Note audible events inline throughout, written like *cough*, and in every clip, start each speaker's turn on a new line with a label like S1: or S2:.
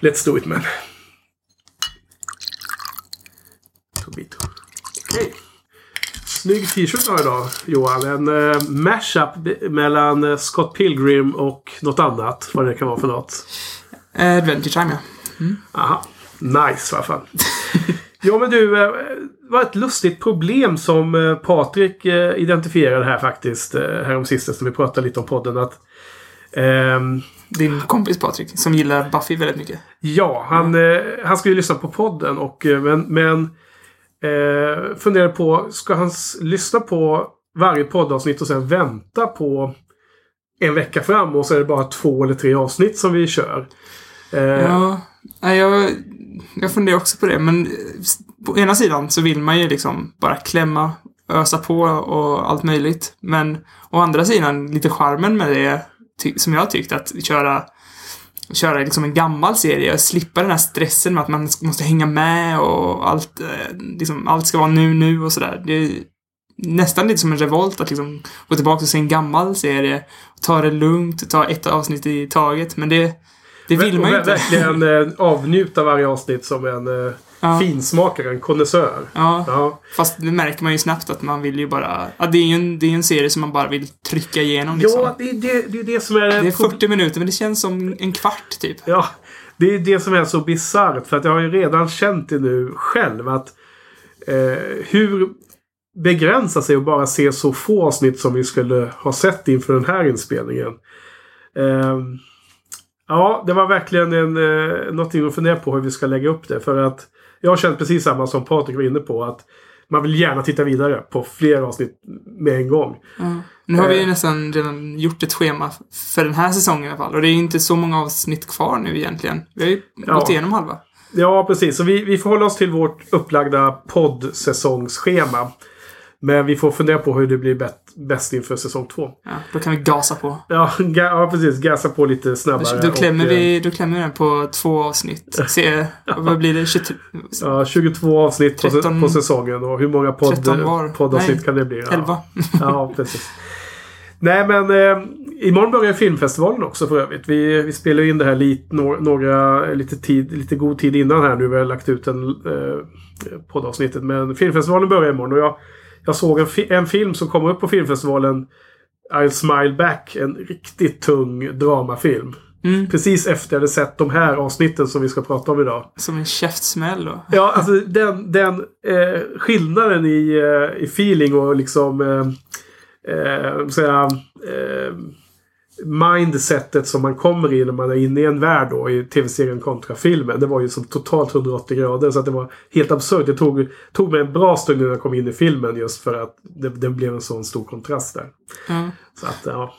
S1: Let's do it man. Tobito. Okej. Snygg t-shirt har idag Johan. En uh, mashup mellan eh, Scott Pilgrim och något annat. Vad det kan vara för något.
S2: Adventure Time, ja.
S1: Aha. Nice i alla fall. ja men du, eh, det var ett lustigt problem som eh, Patrik eh, identifierade här faktiskt. eh, Häromsistens när vi pratade lite om podden. att ehm,
S2: Din kompis Patrik, som gillar Buffy väldigt mycket.
S1: Ja, han, eh, han ska ju lyssna på podden och eh, men, men eh, funderar på, ska han lyssna på varje poddavsnitt och sen vänta på en vecka fram och så är det bara två eller tre avsnitt som vi kör. Eh,
S2: Ja, jag, jag funderar också på det, men eh, på ena sidan så vill man ju liksom bara klämma, ösa på och allt möjligt. Men å andra sidan, lite charmen med det, som jag tyckt, att köra köra liksom en gammal serie och slippa den här stressen med att man måste hänga med och allt, eh, liksom, allt ska vara nu, nu och sådär. Det är nästan lite som en revolt att liksom gå tillbaka och se en gammal serie, ta det lugnt, ta ett avsnitt i taget, men det, det vill man ju inte.
S1: Verkligen eh, avnjuta varje avsnitt som en eh,
S2: Ja.
S1: finsmakare, en konnässör.
S2: Ja,
S1: Ja.
S2: fast det märker man ju snabbt att man vill ju bara... Ja, det är ju en, det är en serie som man bara vill trycka igenom liksom.
S1: ja, det är det, det, är det som är...
S2: det är
S1: prob-
S2: 40 minuter, men det känns som en kvart typ.
S1: Ja, det är det som är så bisarrt. För att jag har ju redan känt det nu själv. att eh, Hur begränsa sig att bara se så få avsnitt som vi skulle ha sett inför den här inspelningen. Eh, ja, det var verkligen en, eh, någonting att fundera på hur vi ska lägga upp det. För att jag har känt precis samma som Patrik var inne på. att man vill gärna titta vidare på fler avsnitt med en gång.
S2: Nu har vi ju
S1: Eh.
S2: nästan redan gjort ett schema för den här säsongen i alla fall. Och det är ju inte så många avsnitt kvar nu egentligen. Vi har ju
S1: Ja.
S2: gått igenom halva.
S1: Ja, precis. Så vi, vi får hålla oss till vårt upplagda poddsäsongsschema. Men vi får fundera på hur det blir bäst, inför säsong två.
S2: Ja, då kan vi gasa på.
S1: Ja, ga, ja precis. Gasa på lite snabbare.
S2: Då klämmer,
S1: och, eh,
S2: vi, då klämmer vi den på två avsnitt. Se, vad blir det? 23?
S1: Ja, 22 avsnitt på,
S2: 13
S1: på säsongen. Och hur många podd,
S2: 13 var.
S1: poddavsnitt
S2: Nej,
S1: kan det bli? Ja.
S2: 11? *laughs*
S1: Ja, precis. Nej, men eh, imorgon börjar filmfestivalen också för övrigt. Vi, vi spelar in det här lite, några, några, lite, tid, lite god tid innan här nu. Vi har lagt ut en eh, poddavsnittet. Men filmfestivalen börjar imorgon och jag, jag såg en, fi, en film som kom upp på filmfestivalen. I'll Smile Back. En riktigt tung dramafilm.
S2: Mm.
S1: Precis efter jag hade sett de här avsnitten som vi ska prata om idag.
S2: Som en käftsmäll då.
S1: Ja, alltså den, den eh, skillnaden i, eh, i feeling och liksom eh, eh, säga, eh, mindsetet som man kommer i när man är inne i en värld då i tv-serien kontra filmen. Det var ju som totalt 180 grader så att det var helt absurt. Det tog, tog mig en bra stund innan jag kom in i filmen just för att det, det blev en sån stor kontrast där.
S2: Ja,
S1: Så att ja.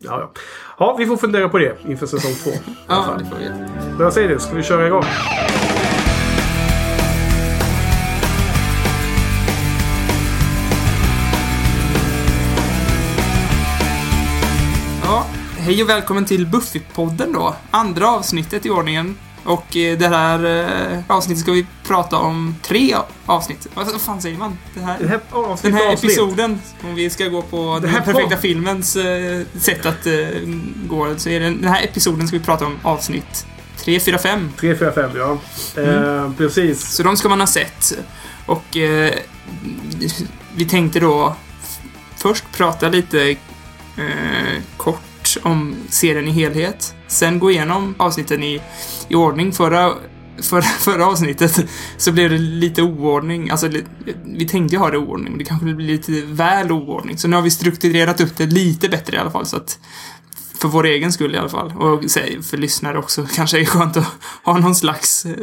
S1: Ja, ja. ja, vi får fundera på det inför säsong två. *laughs*
S2: ja det får vi.
S1: Men jag säger det, ska vi köra igång?
S2: Hej och välkommen till Buffy-podden då. Andra avsnittet i ordningen. Och eh, det här eh, avsnittet ska vi prata om tre avsnitt. Vad fan säger man? Det här,
S1: Det här avsnitt,
S2: den här
S1: avsnitt.
S2: episoden, om vi ska gå på den
S1: här
S2: perfekta
S1: pod-
S2: filmens eh, sätt att eh, gå, så är det, den här episoden ska vi prata om avsnitt 3, 4, 5.
S1: 3, 4, 5 ja. Eh, precis.
S2: Så de ska man ha sett. Och eh, vi tänkte då först prata lite eh, om serien i helhet. Sen gå igenom avsnitten i, i ordning. Förra, förra, *laughs* förra avsnittet så blev det lite oordning. Alltså, vi tänkte ju ha det i oordning, men det kanske blir lite väl oordning. Så nu har vi strukturerat upp det lite bättre i alla fall. Så att för vår egen skull i alla fall. Och för lyssnare också. *laughs* Kanske är skönt att ha någon slags eh,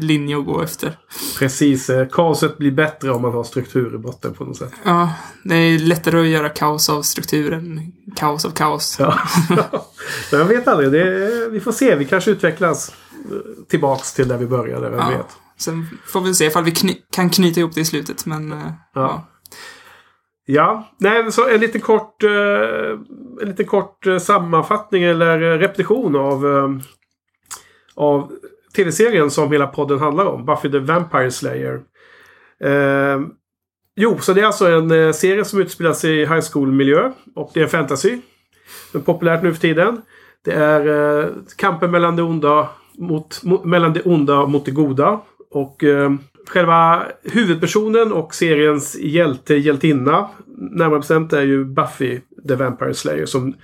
S2: linje att gå efter.
S1: Precis. Eh, kaoset blir bättre om man har struktur i botten på något sätt.
S2: Ja, det är lättare att göra kaos av struktur än kaos av kaos.
S1: Ja. *laughs* Jag vet aldrig. Det är, vi får se. Vi kanske utvecklas eh, tillbaks till där vi började. Vem
S2: Ja.
S1: vet.
S2: Sen får vi se ifall vi kny- kan knyta ihop det i slutet, men... eh, ja.
S1: Ja, nej, så en liten kort, eh, en liten kort eh, sammanfattning eller eh, repetition av, av tv-serien som hela podden handlar om. Buffy the Vampire Slayer. Eh, jo, så det är alltså en serie som utspelar sig i high school-miljö. Och det är fantasy. Det är populärt nu för tiden. Det är eh, kampen mellan det onda mot, mot, mellan det onda mot det goda. Och eh, själva huvudpersonen och seriens hjälte, hjältinna, närmare bestämt är ju Buffy the Vampire Slayer som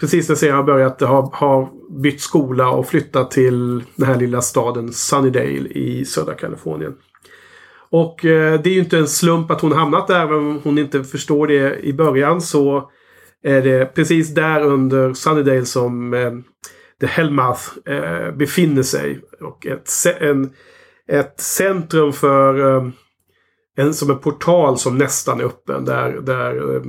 S1: precis när serien har börjat har, har bytt skola och flyttat till den här lilla staden Sunnydale i södra Kalifornien. Och eh, det är ju inte en slump att hon hamnat där, även om hon inte förstår det i början så är det precis där under Sunnydale som eh, The Hellmouth eh, befinner sig. Och ett, en, ett centrum för eh, en, som en portal som nästan är öppen. Där, där eh,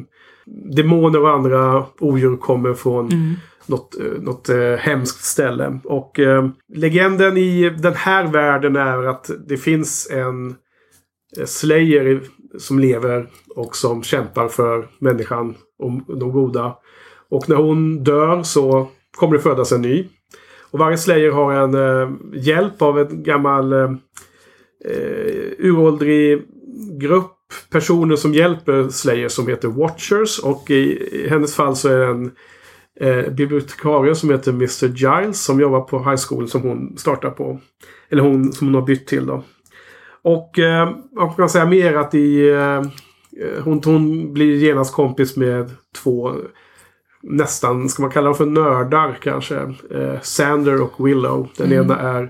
S1: demoner och andra odjur kommer från mm. något, eh, något eh, hemskt ställe. Och eh, legenden i den här världen är att det finns en eh, Slayer som lever och som kämpar för människan och de goda. Och när hon dör så kommer det födas en ny. Och varje Slayer har en eh, hjälp av en gammal eh, eh, uråldrig grupp personer som hjälper Slayer som heter Watchers. Och i, i hennes fall så är det en eh, bibliotekarie som heter Mr Giles som jobbar på high school som hon startar på. Eller hon som hon har bytt till då. Och eh, man kan säga mer att i eh, eh, hon, hon blir genast kompis med två nästan, ska man kalla dem för nördar kanske. Eh, Sander och Willow. Den mm. ena är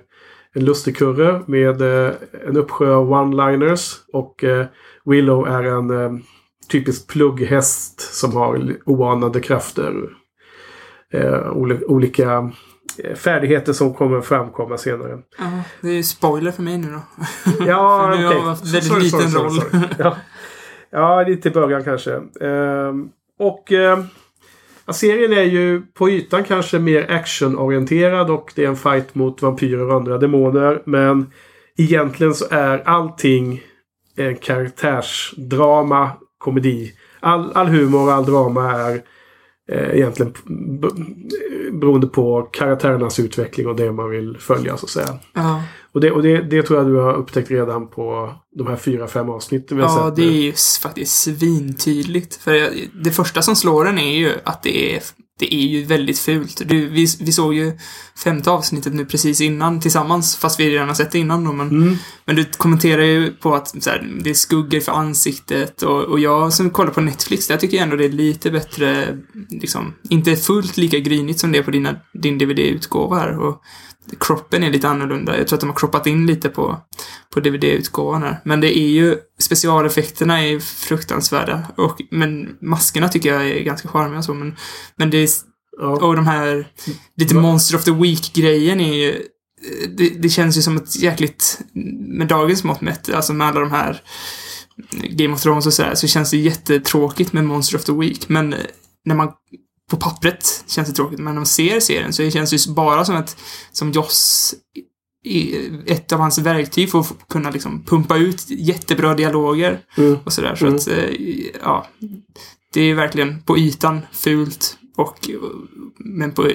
S1: en lustigkurre med eh, en uppsjö av one-liners. Och eh, Willow är en eh, typisk plugghäst som har oanade krafter. Eh, olika eh, färdigheter som kommer framkomma senare.
S2: Ja, det är ju spoiler för mig nu då. *laughs*
S1: Ja, *laughs*
S2: okej. Okay. väldigt sorry, liten sorry, roll. Sorry,
S1: ja. ja, lite i början kanske. Eh, och Ja, serien är ju på ytan kanske mer actionorienterad och det är en fight mot vampyrer och andra demoner. Men egentligen så är allting en karaktärsdrama, komedi. All, all humor och all drama är eh, egentligen beroende på karaktärernas utveckling och det man vill följa så att säga.
S2: Ja.
S1: Och, det, och det, det tror jag du har upptäckt redan på de här fyra, fem avsnitten vi har
S2: ja,
S1: sett.
S2: Det är ju faktiskt svintydligt. För det första som slår en är ju att det är det är ju väldigt fult. Du, vi, vi såg ju femte avsnittet nu precis innan tillsammans, fast vi redan har sett det innan då. Men,
S1: mm.
S2: men du kommenterar ju på att här, det är skuggor för ansiktet och, och jag som kollar på Netflix, där tycker jag ändå det är lite bättre, liksom, inte fullt lika grynigt som det är på dina, din DVD-utgåva här. Och kroppen är lite annorlunda. Jag tror att de har kroppat in lite på, på DVD-utgåvan här. Men det är ju, specialeffekterna är fruktansvärda. Och, men maskerna tycker jag är ganska charmiga och så, men, men det är, ja. och de här lite Monster of the Week-grejen är ju, det, det, känns ju som ett jäkligt, med dagens mått mätt, alltså med alla de här Game of Thrones och sådär, så känns det jättetråkigt med Monster of the Week. Men när man på pappret känns det tråkigt, men när man ser serien så känns det ju bara som ett, som Joss ett av hans verktyg för att kunna liksom pumpa ut jättebra dialoger
S1: mm.
S2: och sådär. Så
S1: mm.
S2: att, eh, ja. Det är verkligen på ytan fult och men på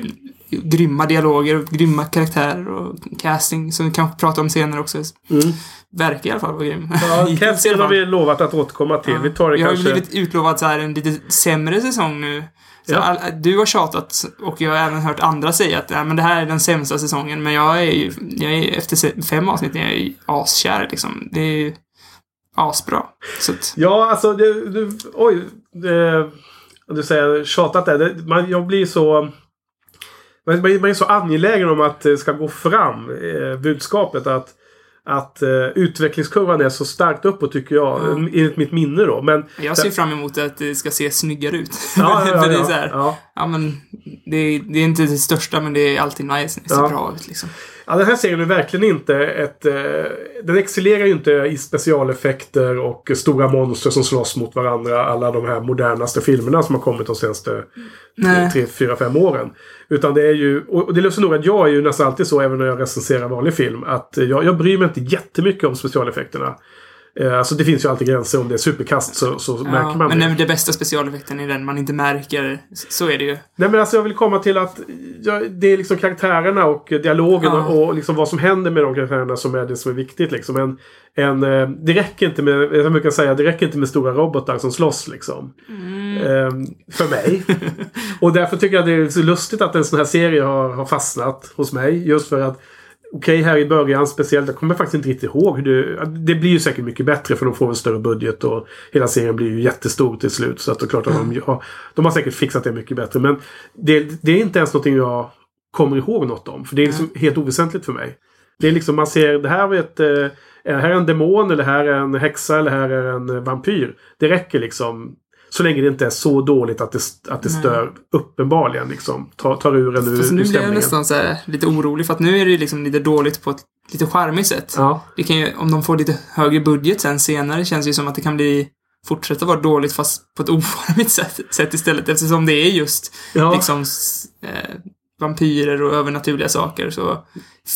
S2: grymma dialoger och grymma karaktärer och casting som vi kanske pratar om senare också.
S1: Mm.
S2: Verkar i alla fall vara grym.
S1: Ja, *laughs* casting har vi lovat att återkomma till. Ja. Vi tar det
S2: jag
S1: kanske...
S2: har blivit utlovad så här en lite sämre säsong nu ja. du har tjatat och jag har även hört andra säga att men det här är den sämsta säsongen. Men jag är ju, jag är, efter fem avsnitt jag är jag askär liksom. Det är ju asbra. Så att...
S1: Ja, alltså, det, det, oj. Det, du säger tjatat där. Det, man, jag blir så... Man, man är så angelägen om att det ska gå fram, eh, budskapet. att att uh, utvecklingskurvan är så starkt uppåt tycker jag. Mm. Enligt mitt minne då. Men,
S2: jag ser fram emot att det ska se snyggare ut.
S1: Ja, *laughs* ja, ja,
S2: För det är så här,
S1: ja.
S2: ja men det är, det är, inte det största men det är alltid nice när det ser bra ut liksom.
S1: Ja, den här serien är verkligen inte ett... Eh, den excellerar ju inte i specialeffekter och stora monster som slåss mot varandra. Alla de här modernaste filmerna som har kommit de senaste Nej. tre, fyra, fem åren. Utan det är ju... Och det så nog att jag är ju nästan alltid så även när jag recenserar vanlig film. Att jag, jag bryr mig inte jättemycket om specialeffekterna. Eh, alltså det finns ju alltid gränser. Om det är superkast så, så ja, märker man
S2: det. Men det bästa specialeffekten är den man inte märker. Så är det ju.
S1: Nej men alltså jag vill komma till att ja, det är liksom karaktärerna och dialogen ja. och, liksom vad som händer med de karaktärerna som är det som är viktigt. Liksom. En, en, eh, det räcker inte med, jag brukar säga, det räcker inte med stora robotar som slåss liksom.
S2: Mm.
S1: Um, för mig. *laughs* och därför tycker jag det är så lustigt att en sån här serie har, har fastnat hos mig. Just för att okej här i början speciellt. Jag kommer faktiskt inte riktigt ihåg hur det... Det blir ju säkert mycket bättre för de får en större budget och hela serien blir ju jättestor till slut. Så att det är klart att de, har, de har säkert fixat det mycket bättre. Men det, det är inte ens någonting jag kommer ihåg något om. För det är liksom helt oväsentligt för mig. Det är liksom man ser det här var ett... Eh, här är en demon eller här är en häxa eller här är en vampyr. Det räcker liksom. Så länge det inte är så dåligt att det, att det stör uppenbarligen. Liksom, tar, tar ur en ur,
S2: Fast
S1: ur
S2: nu blir jag nästan så här, lite orolig för att nu är det liksom lite dåligt på ett lite charmigt sätt.
S1: Ja.
S2: Det kan ju, om de får lite högre budget sen senare känns det ju som att det kan bli fortsätta vara dåligt fast på ett *laughs* ocharmigt sätt, sätt istället eftersom det är just
S1: Ja.
S2: liksom eh, vampyrer och övernaturliga saker så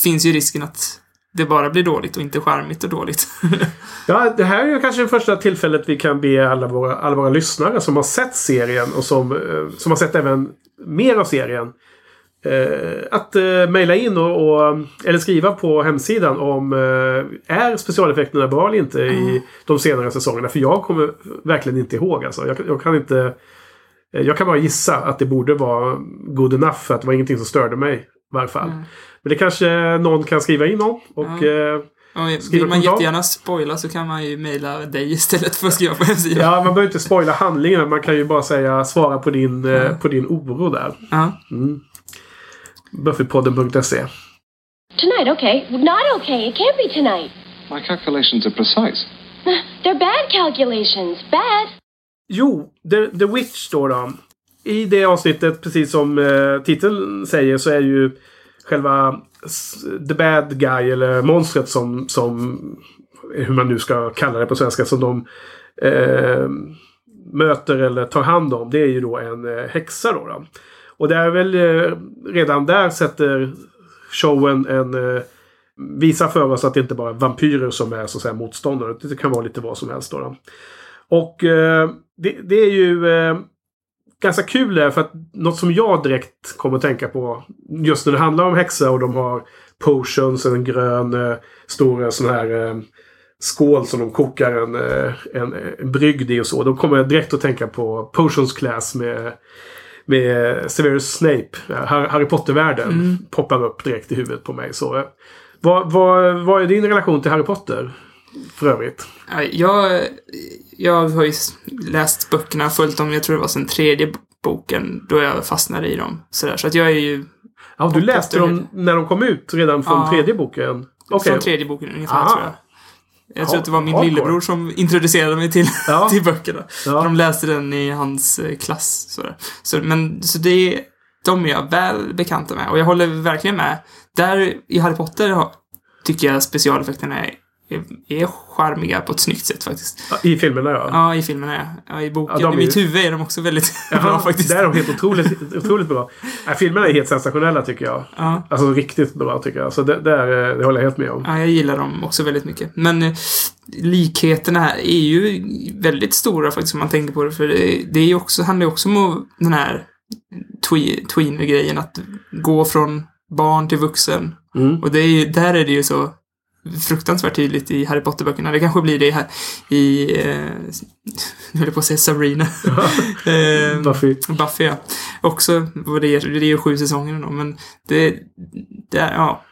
S2: finns ju risken att det bara blir dåligt och inte charmigt och dåligt. *laughs*
S1: Ja, det här är kanske det första tillfället vi kan be alla våra, alla våra lyssnare som har sett serien och som, eh, som har sett även mer av serien. Eh, att eh, mejla in och, och, eller skriva på hemsidan om eh, är specialeffekterna bra eller inte i de senare säsongerna. För jag kommer verkligen inte ihåg. Alltså. Jag, jag kan inte... eh, Jag kan bara gissa att det borde vara good enough för att det var ingenting som störde mig. I varje fall.
S2: Mm.
S1: Men det kanske någon kan skriva in om. Och,
S2: Ja.
S1: eh,
S2: Och
S1: Skriva
S2: vill man
S1: kommentar?
S2: jättegärna spoila så kan man ju mejla dig istället för att skriva på hemsidan.
S1: Ja, man behöver inte spoila handlingen. Man kan ju bara säga svara på din, eh, på din oro där.
S2: Ja.
S1: Mm. Buffypodden.se
S3: Tonight, okay. Not okay. It can't be tonight.
S4: My calculations are precise. *laughs*
S3: They're bad calculations. Bad.
S1: Jo, The, The Witch då, då. I det avsnittet, precis som eh, titeln säger, så är ju själva The Bad Guy, eller monstret som, som hur man nu ska kalla det på svenska, som de eh, möter eller tar hand om. Det är ju då en eh, häxa då. då. Och det är väl eh, redan där sätter showen en eh, visar för oss att det inte bara är vampyrer som är så att säga motståndare. Det kan vara lite vad som helst. Då, då. Och eh, det, det är ju eh, ganska kul där för att något som jag direkt kommer att tänka på just när det handlar om häxor och de har potions, en grön eh, stor sån här eh, skål som de kokar en, eh, en, en brygd i och så. Då kommer jag direkt att tänka på Potions Class med med Severus Snape, Har- Harry Potter-världen, poppar upp direkt i huvudet på mig. Så, eh, vad, vad, vad är din relation till Harry Potter? För övrigt.
S2: Ja, Jag, jag har ju läst böckerna, följt dem, jag tror det var sen tredje boken, då jag fastnade i dem. Sådär, så att jag är ju
S1: Ja, du läste dem när de kom ut redan från
S2: Ja.
S1: tredje boken? Okej.
S2: från tredje boken ungefär,
S1: Aha.
S2: tror jag. Jag tror att det var min
S1: hardcore.
S2: lillebror som introducerade mig till,
S1: Ja. *laughs*
S2: till böckerna.
S1: Ja.
S2: De läste den i hans eh, klass. Sådär. Så, men, så det, de är jag väl bekanta med. Och jag håller verkligen med. Där i Harry Potter tycker jag specialeffekterna är, är, är charmiga på ett snyggt sätt faktiskt.
S1: I filmerna ja.
S2: Ja, i filmerna ja. ja I boken.
S1: Ja,
S2: I mitt huvud är de också väldigt *laughs* bra
S1: Jaha,
S2: faktiskt.
S1: Där är de helt otroligt, otroligt bra. Ja, filmerna är helt sensationella tycker jag.
S2: Ja.
S1: Alltså riktigt bra tycker jag. Så det, där, det håller jag helt med om.
S2: Ja, jag gillar dem också väldigt mycket. Men eh, likheterna här är ju väldigt stora faktiskt om man tänker på det. För det, det är också, handlar ju också om den här twe- tweener-grejen. Att gå från barn till vuxen.
S1: Mm.
S2: Och det är ju, där är det ju så fruktansvärt tydligt i Harry Potter-böckerna. Det kanske blir det här i, eh, nu höll jag på att säga Sabrina. *laughs* eh,
S1: Buffy.
S2: Buffy, ja. Också, vad det är, det är ju sju säsonger då, men det, det ja.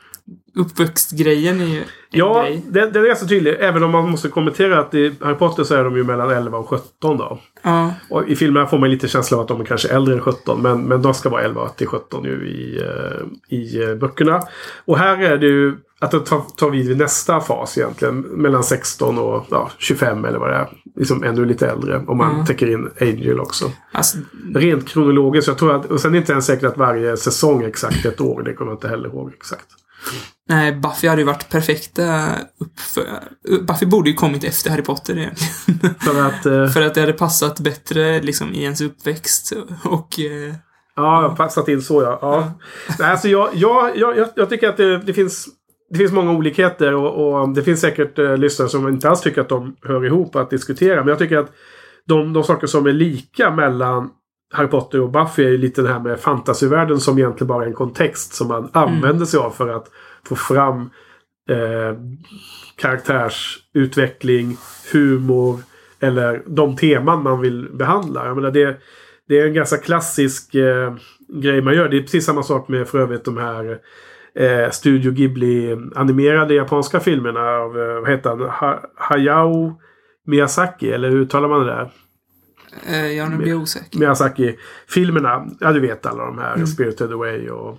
S2: Uppväxtgrejen är ju en
S1: Ja,
S2: grej.
S1: den, den är ganska tydlig. Även om man måste kommentera att i Harry Potter så är de ju mellan 11 och 17 då.
S2: Ja,
S1: Och I filmerna får man lite känsla av att de är kanske äldre än 17. Men, men de ska vara 11 till 17 ju i, eh, i eh, böckerna. Och här är det ju att det tar, tar vid vid nästa fas egentligen. Mellan 16 och ja, 25 eller vad det är. Liksom ännu lite äldre. Om man
S2: Mm.
S1: täcker in Angel också.
S2: alltså,
S1: Rent kronologiskt. Jag tror att, och sen är det inte ens säkert att varje säsong är exakt ett år. Det kommer jag inte heller ihåg exakt.
S2: nej, Buffy hade ju varit perfekta uppför... Buffy borde ju kommit efter Harry Potter egentligen.
S1: För att... Eh, *laughs*
S2: För att det hade passat bättre liksom i ens uppväxt och... Eh,
S1: Ja, passat in så ja. ja. Nej, alltså jag, jag, jag, jag- jag tycker att det, det finns det finns många olikheter och, och det finns säkert eh, lyssnare som inte alls tycker att de hör ihop att diskutera. Men jag tycker att de, de saker som är lika mellan Harry Potter och Buffy är ju lite det här med fantasyvärlden som egentligen bara är en kontext som man använder sig av för att få fram eh, karaktärsutveckling, humor eller de teman man vill behandla. Jag menar det, det är en ganska klassisk eh, grej man gör. Det är precis samma sak med för övrigt de här eh, Studio Ghibli-animerade japanska filmerna av, eh, vad heter han, ha Hayao Miyazaki, eller hur uttalar man det där?
S2: Eh, jag nu blir jag osäker.
S1: Miyazaki-filmerna. Ja, du vet alla de här. Spirited Away och,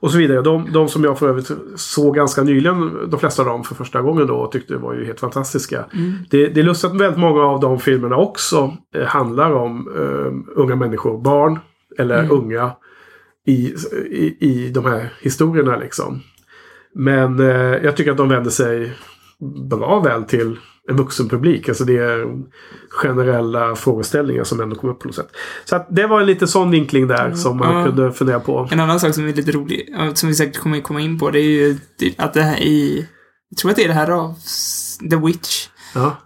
S1: och så vidare. De, de som jag för övrigt såg ganska nyligen, de flesta av dem för första gången då, och tyckte var ju helt fantastiska. Det, det är lustigt att väldigt många av de filmerna också eh, handlar om eh, unga människor, barn eller unga i, i, i de här historierna liksom. Men eh, jag tycker att de vänder sig bra väl till en vuxen publik. Alltså det är generella frågeställningar som ändå kommer upp på något sätt. Så att det var en lite sån vinkling där som man
S2: Ja.
S1: kunde fundera på.
S2: En annan sak som är lite rolig, som vi säkert kommer komma in på, det är ju att det här i... Jag tror att det är det här av The Witch.
S1: Ja,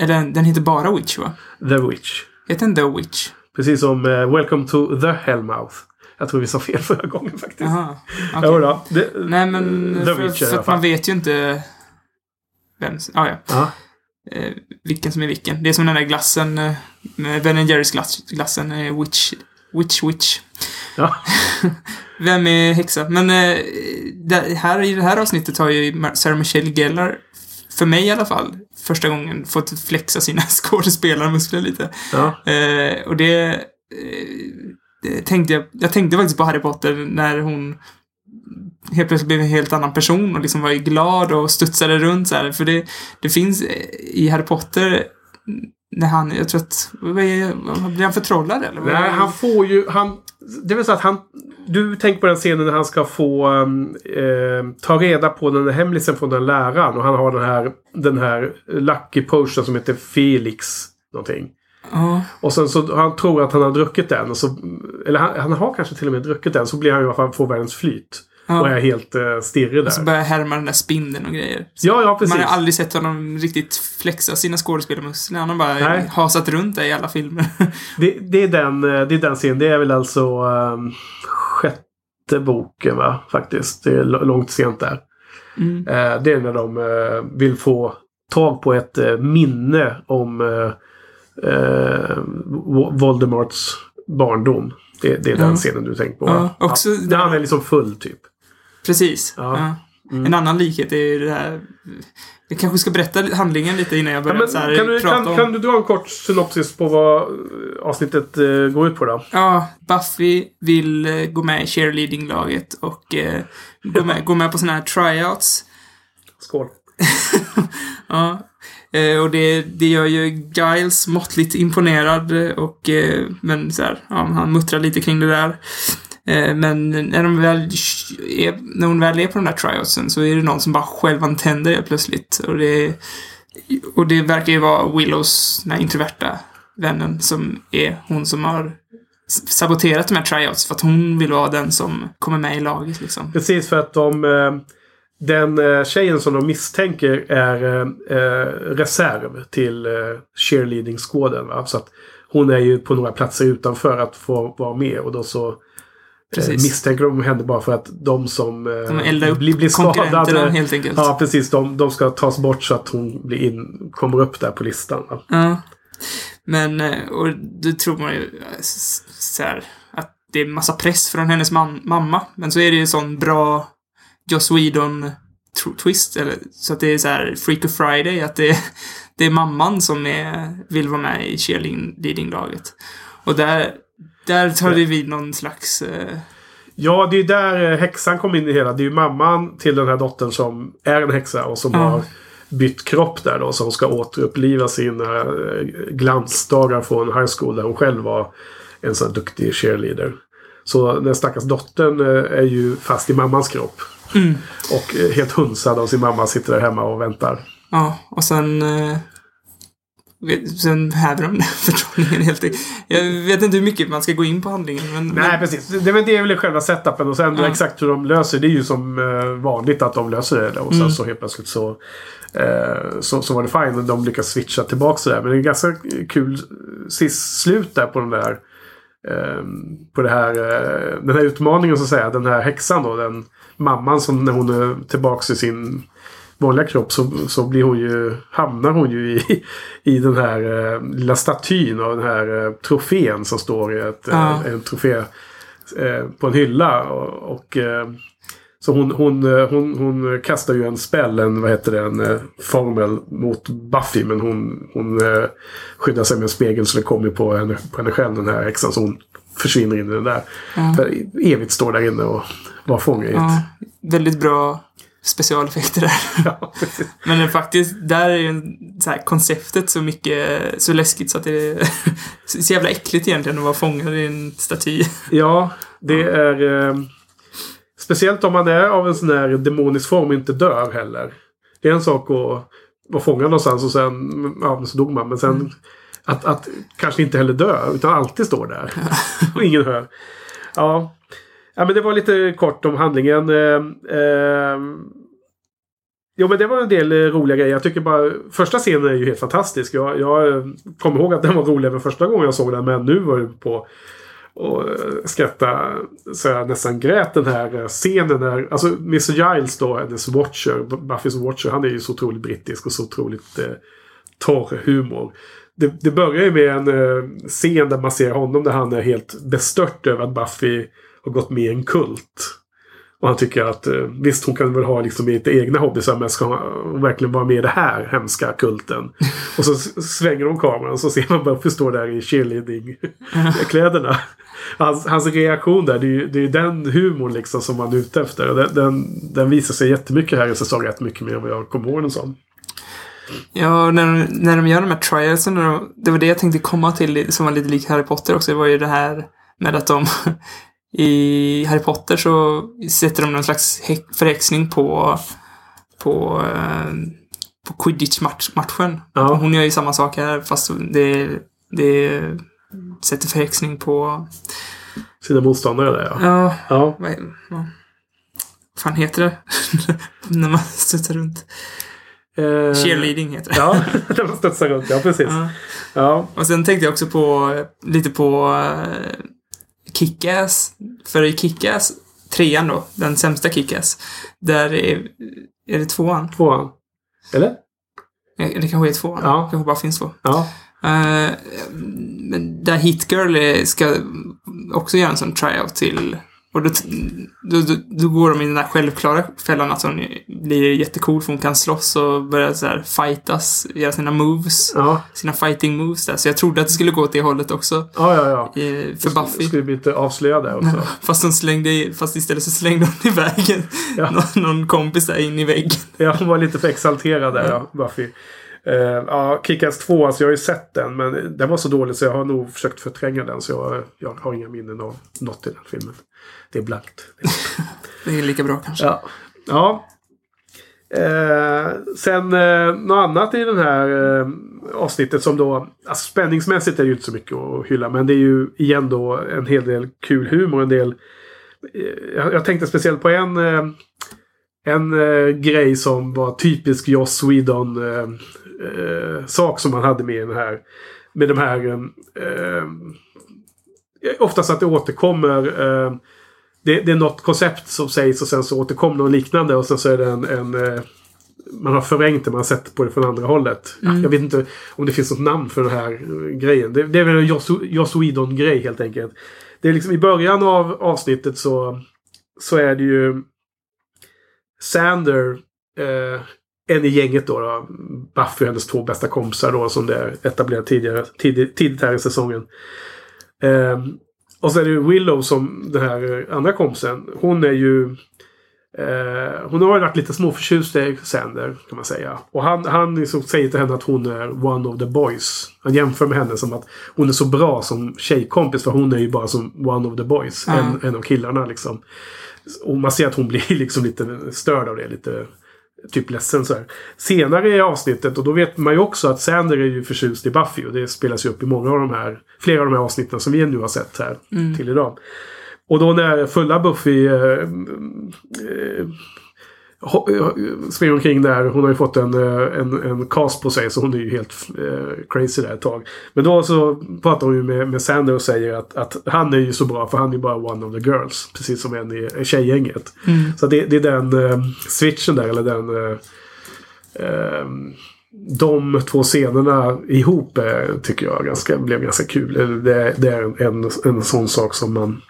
S2: Eller den heter bara Witch, va?
S1: The Witch.
S2: Heter den The Witch?
S1: Precis som eh, Welcome to the Hellmouth. Jag tror vi sa fel förra gången faktiskt.
S2: Jaha. okej.
S1: Jo då, det,
S2: Nej, men
S1: The
S2: för,
S1: Witch i
S2: för att man vet ju inte vem... Ah, ja,
S1: Ja,
S2: eh, vilken som är vilken. Det är som den där glassen, eh, Ben Jerrys glass, glassen, eh, Witch, Witch, Witch.
S1: ja. *laughs*
S2: Vem är häxa? Men eh, där, här, i det här avsnittet har ju Sarah Michelle Gellar, för mig i alla fall, första gången fått flexa sina *laughs* skådespelarmuskler lite.
S1: ja.
S2: Eh, och det, det tänkte jag, jag tänkte faktiskt på Harry Potter när hon helt plötsligt blev en helt annan person och liksom var glad och studsade runt så här. För det, det finns i Harry Potter när han, jag tror att, vad är, blir han förtrollad eller?
S1: Nej, han får ju... Han, det vill säga att han... Du tänker på den scenen när han ska få um, eh, ta reda på den där hemlisen från den läraren. Och han har den här, den här Lucky Potion som heter Felix. Någonting.
S2: Ja,
S1: Och sen så han tror att han har druckit den. Och så, eller han, han har kanske till och med druckit den. Så blir han i alla fall får världens flyt.
S2: Ja.
S1: Och är helt eh, stirrig där.
S2: så börjar härma den där spindeln och grejer.
S1: ja, ja precis.
S2: Man har aldrig sett honom riktigt flexa sina skådespelarmuskler. Han har bara
S1: Nej.
S2: hasat runt där i alla filmer. *laughs*
S1: Det, det, är den, eh, det är den scenen. Det är väl alltså um, sjätte boken va? Faktiskt. Det är långt sent där.
S2: Mm.
S1: Eh, det är när de eh, vill få tag på ett eh, minne om eh, Vo- Voldemorts barndom. Det, det är den
S2: Ja.
S1: scenen du tänker på.
S2: Ja, också
S1: Där han är liksom full typ.
S2: Precis.
S1: Ja.
S2: Ja.
S1: Mm.
S2: En annan likhet är ju det här... Jag kanske ska berätta handlingen lite innan jag
S1: Ja,
S2: börjar
S1: men,
S2: så här,
S1: kan, du,
S2: prata
S1: kan,
S2: om...
S1: kan du dra en kort synopsis på vad eh, avsnittet eh, går ut på då?
S2: Ja, Buffy vill eh, gå med i cheerleading-laget och eh, gå, med, *laughs* gå med på såna här tryouts.
S1: Skål. *laughs*
S2: Ja. Eh, och det, det gör ju Giles måttligt imponerad eh, och eh, men så här, ja, han muttrar lite kring det där. Eh, men när, de väl är, när hon väl är på de där tryoutsen så är det någon som bara självantänder helt plötsligt. Och det, och det verkar ju vara Willows, den här introverta vännen, som är hon som har saboterat de här tryouts för att hon vill vara den som kommer med i laget liksom.
S1: Precis för att de... Eh, Eh, den eh, tjejen som de misstänker är eh, eh, reserv till eh, cheerleading-skåden. Va? Så att hon är ju på några platser utanför att få vara med. Och då så eh, misstänker de henne bara för att de som eh,
S2: De upp
S1: blir, blir skadade.
S2: helt enkelt.
S1: Ja, precis. De, de ska tas bort så att hon blir in, kommer upp där på listan. Va?
S2: Ja. Men, eh, och då tror man ju eh, så här, att det är massa press från hennes mam- mamma. Men så är det ju sån bra Joss Whedon twist, eller, så att det är så här Freak of Friday, att det, *laughs* det är mamman som är, vill vara med i cheerleading-laget. Och där, där tar det vid någon slags... Eh,
S1: Ja, det är ju där eh, häxan kom in i hela. Det är ju mamman till den här dottern som är en häxa och som
S2: Ja.
S1: har bytt kropp där då. Som ska återuppliva sina eh, glansdagar från high school där hon själv var en sån här duktig cheerleader. Så den stackars dottern eh, är ju fast i mammans kropp.
S2: Mm,
S1: Och eh, helt hunsad av sin mamma sitter där hemma och väntar.
S2: ja, och sen... Eh, Sen häver de *laughs* förtrollningen helt enkelt. Jag vet inte hur mycket man ska gå in på handlingen, men...
S1: Nej,
S2: men,
S1: precis. Det, det är väl själva setupen och sen
S2: Ja.
S1: exakt hur de löser det är ju som eh, vanligt att de löser det. Och sen
S2: Mm.
S1: så helt plötsligt så, så, så var det fine. De lyckas switcha tillbaka sådär. Men det är ganska kul sist slut där på den där på det här, den här utmaningen så att säga. Den här häxan då. Den mamman som när hon är tillbaka i sin vanliga kropp så, så blir hon ju, hamnar hon ju i, i den här eh, lilla statyn av den här eh, trofén som står i ett,
S2: Ja.
S1: eh, en trofé eh, på en hylla. Och, och eh, Så hon, hon, eh, hon, hon kastar ju en spell, en, vad heter det, en formel mot Buffy. Men hon, hon skyddar sig med en spegel så det kommer på henne, på henne själv den här häxan. Så hon försvinner in i den där. För evigt står där inne och var fånge i ett...
S2: Ja, väldigt bra specialeffekter där. *laughs*
S1: Ja.
S2: Men det faktiskt, där är ju så här, konceptet så mycket, så läskigt så att det är *laughs* så jävla äckligt egentligen att vara fångad i en staty.
S1: Ja, det är... Eh, speciellt om man är av en sån här demonisk form och inte dör heller. Det är en sak att vara fångad någonstans och sen... Ja, så dog man. Men sen att, att kanske inte heller dö, utan alltid står där. *laughs* och ingen hör. Ja. ja, men det var lite kort om handlingen. Eh, eh, Jo men det var en del roliga grejer. Jag tycker bara första scenen är ju helt fantastisk. Jag, jag kommer ihåg att den var rolig även första gången jag såg den. Men nu var det på och eh, skratta så jag nästan grät den här eh, scenen. Där, alltså Mr Giles då, hennes Watcher, Buffys Watcher. Han är ju så otroligt brittisk och så otroligt eh, torr humor. Det, det börjar ju med en eh, scen där man ser honom där han är helt bestört över att Buffy har gått med i en kult. Och han tycker att eh, visst hon kan väl ha liksom lite egna hobbysar men ska hon verkligen vara med i det här hemska kulten? *laughs* och så svänger de kameran och så ser man Buffy stå där i cheerleading-kläderna. *laughs* Hans, hans reaktion där, det är ju det är den humorn liksom som man är ute efter. Den, den, den visar sig jättemycket här i säsong rätt mycket mer än vad jag kommer ihåg den som.
S2: Ja, när, de- när de gör de här trialsen, de, det var det jag tänkte komma till som var lite lik Harry Potter också. Det var ju det här med att de *laughs* i Harry Potter så sätter de någon slags hä- förhäxning på på, eh, på quidditch-matchen.
S1: Ja.
S2: Hon gör ju samma sak här fast det, det sätter förhäxning på...
S1: Sina motståndare där ja.
S2: Ja,
S1: Ja,
S2: vad, vad fan heter det? *laughs* när man studsar runt.
S1: Eh,
S2: Cheerleading heter det.
S1: Ja, *laughs* *laughs* när man studsar runt. Ja, precis.
S2: Ja.
S1: Ja,
S2: Och sen tänkte jag också på lite på uh, Kick-Ass. För i Kick-Ass, trean då, den sämsta Kick-Ass, där är, är det tvåan?
S1: tvåan. Eller?
S2: Eh, Det kanske är tvåan.
S1: Ja.
S2: Det kanske bara finns två.
S1: Ja.
S2: Eh, men där Hit Girl är- ska också göra en sån tryout till och då, då, då, då går de i den där självklara fällan att hon blir jättecool för hon kan slåss och börja så här fightas, göra sina moves,
S1: Ja,
S2: sina fighting moves där. Så jag trodde att det skulle gå åt det hållet också.
S1: ja, ja. ja.
S2: i- För Buffy.
S1: Skulle bli lite avslöjade också. *laughs*
S2: Fast hon slängde, fast istället så slängde hon iväg
S1: Ja. *laughs*
S2: någon, någon kompis där in i väggen.
S1: Ja, hon var lite för exalterad där, ja, Buffy. Uh, ja, Kick-Ass 2, alltså jag har ju sett den. Men den var så dålig så jag har nog försökt förtränga den. Så jag, jag har inga minnen av något i den filmen. Det är blankt. *laughs*
S2: Det är lika bra kanske.
S1: Ja. ja. Eh, sen eh, något annat i den här eh, avsnittet som då... Alltså spänningsmässigt är det ju inte så mycket att hylla. Men det är ju igen då en hel del kul humor. En del... Eh, jag, jag tänkte speciellt på en... Eh, en eh, grej som var typisk Joss Whedon eh, eh, sak som man hade med den här. Med de här... Eh, eh, oftast att det återkommer. Eh, det, det är något koncept som sägs och sen så återkommer något liknande och sen så är det en... en eh, man har förvrängt det, man har sett på det från andra hållet. Jag vet inte om det finns något namn för den här eh, grejen. Det, det är väl en Joss, Joss Whedon-grej helt enkelt. Det är liksom i början av avsnittet så, så är det ju Sander, eh, en i gänget då, då. Buffy och hennes två bästa kompisar då som det är etablerat tidigare, tidigt, tidigt här i säsongen. Eh, och så är det Willow som den här andra kompisen. Hon är ju... Eh, hon har ju varit lite småförtjust i Sander kan man säga. Och han, han liksom säger till henne att hon är one of the boys. Han jämför med henne som att hon är så bra som tjejkompis. För hon är ju bara som one of the boys.
S2: Ja.
S1: En, en av killarna liksom. Och man ser att hon blir *laughs* liksom lite störd av det. Lite typ ledsen så här. Senare i avsnittet, och då vet man ju också att Sander är ju förtjust i Buffy. Och det spelas ju upp i många av de här, flera av de här avsnitten som vi nu har sett här till idag. Och då när fulla Buffy eh, eh, springer omkring där. Hon har ju fått en, eh, en, en cast på sig så hon är ju helt eh, crazy där ett tag. Men då så pratar hon ju med, med Sander och säger att, att han är ju så bra för han är ju bara one of the girls. Precis som en i tjejgänget. Så det, det är den eh, switchen där eller den... Eh, ehm, de två scenerna ihop eh, tycker jag ganska, blev ganska kul. Det, det är en, en sån sak som man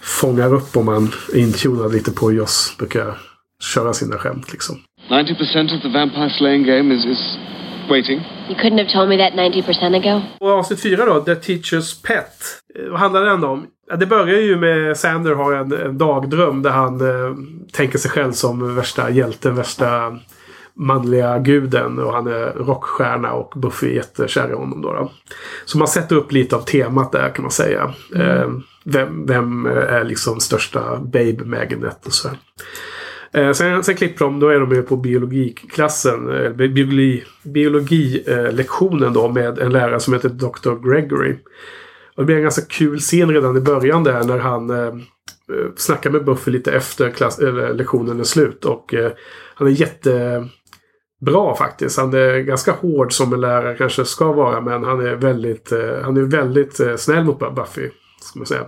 S1: fångar upp om man är intunad lite på Joss. Brukar köra sina skämt liksom.
S4: 90% of the vampire slaying game is, is waiting.
S3: You couldn't have told me that 90% ago.
S1: Och avsnitt fyra då, The Teacher's Pet. Eh, Vad handlar den om? Det börjar ju med Sander har en, en dagdröm där han eh, tänker sig själv som värsta hjälten, värsta manliga guden och han är rockstjärna och Buffy är jättekär i honom. Då, då. Så man sätter upp lite av temat där kan man säga. Eh, vem, vem är liksom största babe magnet och så. här. Eh, sen, sen klipper de, då är de ju på biologiklassen, eh, biologi, biologilektionen då med en lärare som heter Dr. Gregory. Och det blir en ganska kul scen redan i början där när han eh, eh, snackar med Buffy lite efter klass, eller, lektionen är slut. Och eh, han är jättebra faktiskt. Han är ganska hård som en lärare kanske ska vara. Men han är väldigt, eh, han är väldigt eh, snäll mot Buffy. Ska man säga.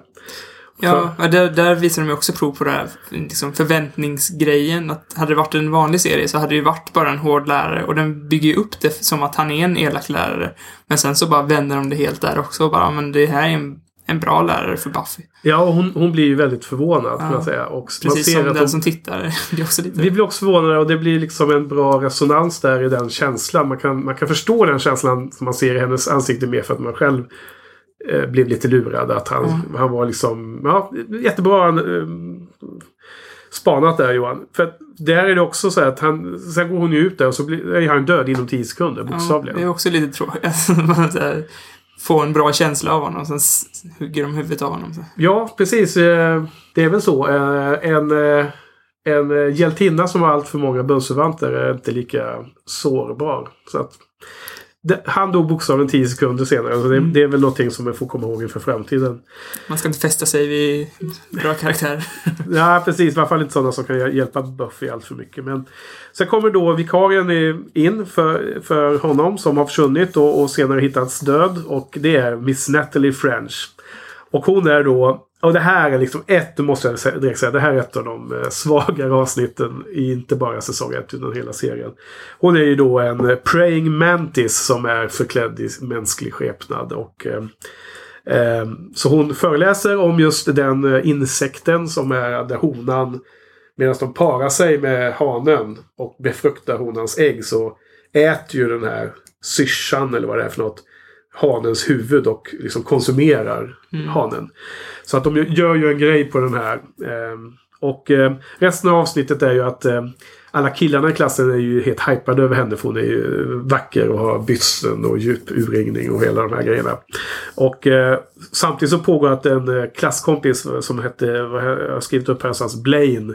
S2: Ja, ja där, där visar de ju också prov på det här liksom förväntningsgrejen. Att hade det varit en vanlig serie så hade det ju varit bara en hård lärare och den bygger ju upp det som att han är en elak lärare. Men sen så bara vänder de det helt där också och bara, men det här är en, en bra lärare för Buffy.
S1: Ja, och hon, hon blir ju väldigt förvånad kan
S2: Ja.
S1: man säga. Och man
S2: Precis
S1: ser
S2: som
S1: att
S2: den
S1: hon,
S2: som tittar. *laughs* Är också lite...
S1: Vi blir också förvånade och det blir liksom en bra resonans där i den känslan. Man kan, man kan förstå den känslan som man ser i hennes ansikte mer för att man själv eh, blev lite lurad. Att han, han var liksom, ja, jättebra eh, spanat där Johan. För att där är det också så att han, sen går hon ju ut där och så blir, är han död inom 10 sekunder
S2: ja,
S1: bokstavligen.
S2: det är också lite tråkigt. *laughs* Får en bra känsla av honom, sen s- hugger de huvudet av honom. Så.
S1: Ja, precis. eh, Det är väl så. Eh, En, en hjältinna som har allt för många bundsförvanter är inte lika sårbar. Så att, han dog bokstavligen 10 sekunder senare. Så det,
S2: Mm.
S1: det är väl någonting som jag får komma ihåg inför framtiden.
S2: Man ska inte fästa sig vid bra karaktär. *laughs*
S1: Ja, precis. I alla fall inte sådana som kan hjäl- hjälpa Buffy allt för mycket. Men sen kommer då vikarien in för, för honom som har försvunnit och, och senare hittats död. Och det är Miss Natalie French. Och hon är då... Och det här är liksom ett, måste jag direkt säga, det här är ett av de eh, svagare avsnitten i inte bara säsong 1 utan hela serien. Hon är ju då en eh, praying mantis som är förklädd i mänsklig skepnad. Och, eh, så hon föreläser om just den eh, insekten som är där honan Medan de parar sig med hanen och befruktar honans ägg så äter ju den här syrsan eller vad det är för något hanens huvud och liksom konsumerar hanen. Så att de gör ju en grej på den här. ehm, och eh, resten av avsnittet är ju att eh, alla killarna i klassen är ju helt hypade över henne för hon är ju vacker och har bysten och djup urringning och hela de här grejerna. Och eh, samtidigt så pågår att en eh, klasskompis som hette, vad har jag skrivit upp här någonstans, Blaine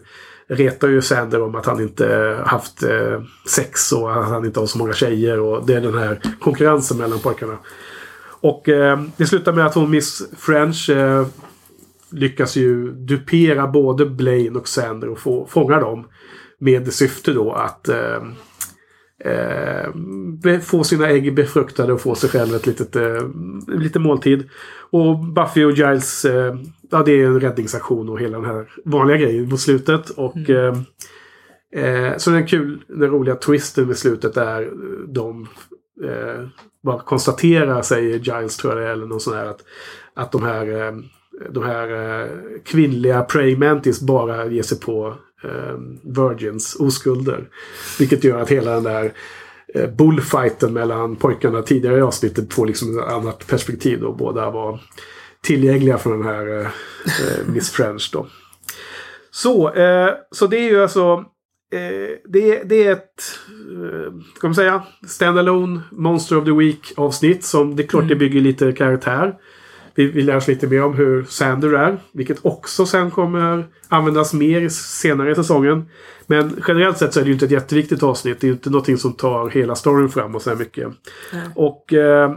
S1: retar ju Sander om att han inte haft eh, sex och att han inte har så många tjejer och det är den här konkurrensen mellan pojkarna. Och eh, det slutar med att hon Miss French eh, lyckas ju dupera både Blaine och Sander och få, fånga dem. Med syfte då att eh, eh, få sina ägg befruktade och få sig själv ett litet, eh, lite måltid. Och Buffy och Giles, eh, ja det är en räddningsaktion och hela den här vanliga grejen på slutet. Och eh, eh, så den kul, den roliga twisten med slutet är eh, de eh, bara konstaterar, säger Giles tror jag det är, eller någon sån här att, att de här, eh, de här eh, kvinnliga praying mantis bara ger sig på eh, virgins, oskulder. Vilket gör att hela den där bullfighten mellan pojkarna tidigare i avsnittet får liksom ett annat perspektiv då. Båda var tillgängliga för den här eh, eh, Miss French då. Så, eh, så det är ju alltså Eh, det, det är ett, eh, ska man säga, standalone Monster of the Week avsnitt som det är klart det bygger lite karaktär. Vi, vi lär oss lite mer om hur Sander är. Vilket också sen kommer användas mer senare i säsongen. Men generellt sett så är det ju inte ett jätteviktigt avsnitt. Det är ju inte någonting som tar hela storyn framåt så här mycket. Och eh,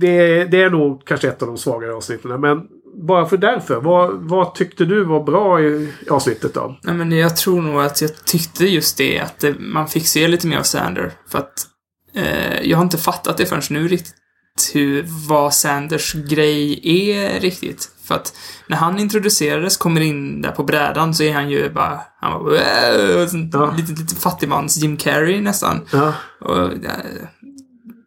S1: det, det är nog kanske ett av de svagare avsnitten. Men bara för därför. Vad, vad tyckte du var bra i, avsnittet då?
S2: Nej, men jag tror nog att jag tyckte just det, att det, man fick se lite mer av Sander. För att eh, jag har inte fattat det förrän nu riktigt hur, vad Sanders grej är riktigt. För att när han introducerades, kommer in där på brädan, så är han ju bara, han bara,
S1: Ja.
S2: lite, lite fattigmans Jim Carrey nästan.
S1: Ja.
S2: Och, eh,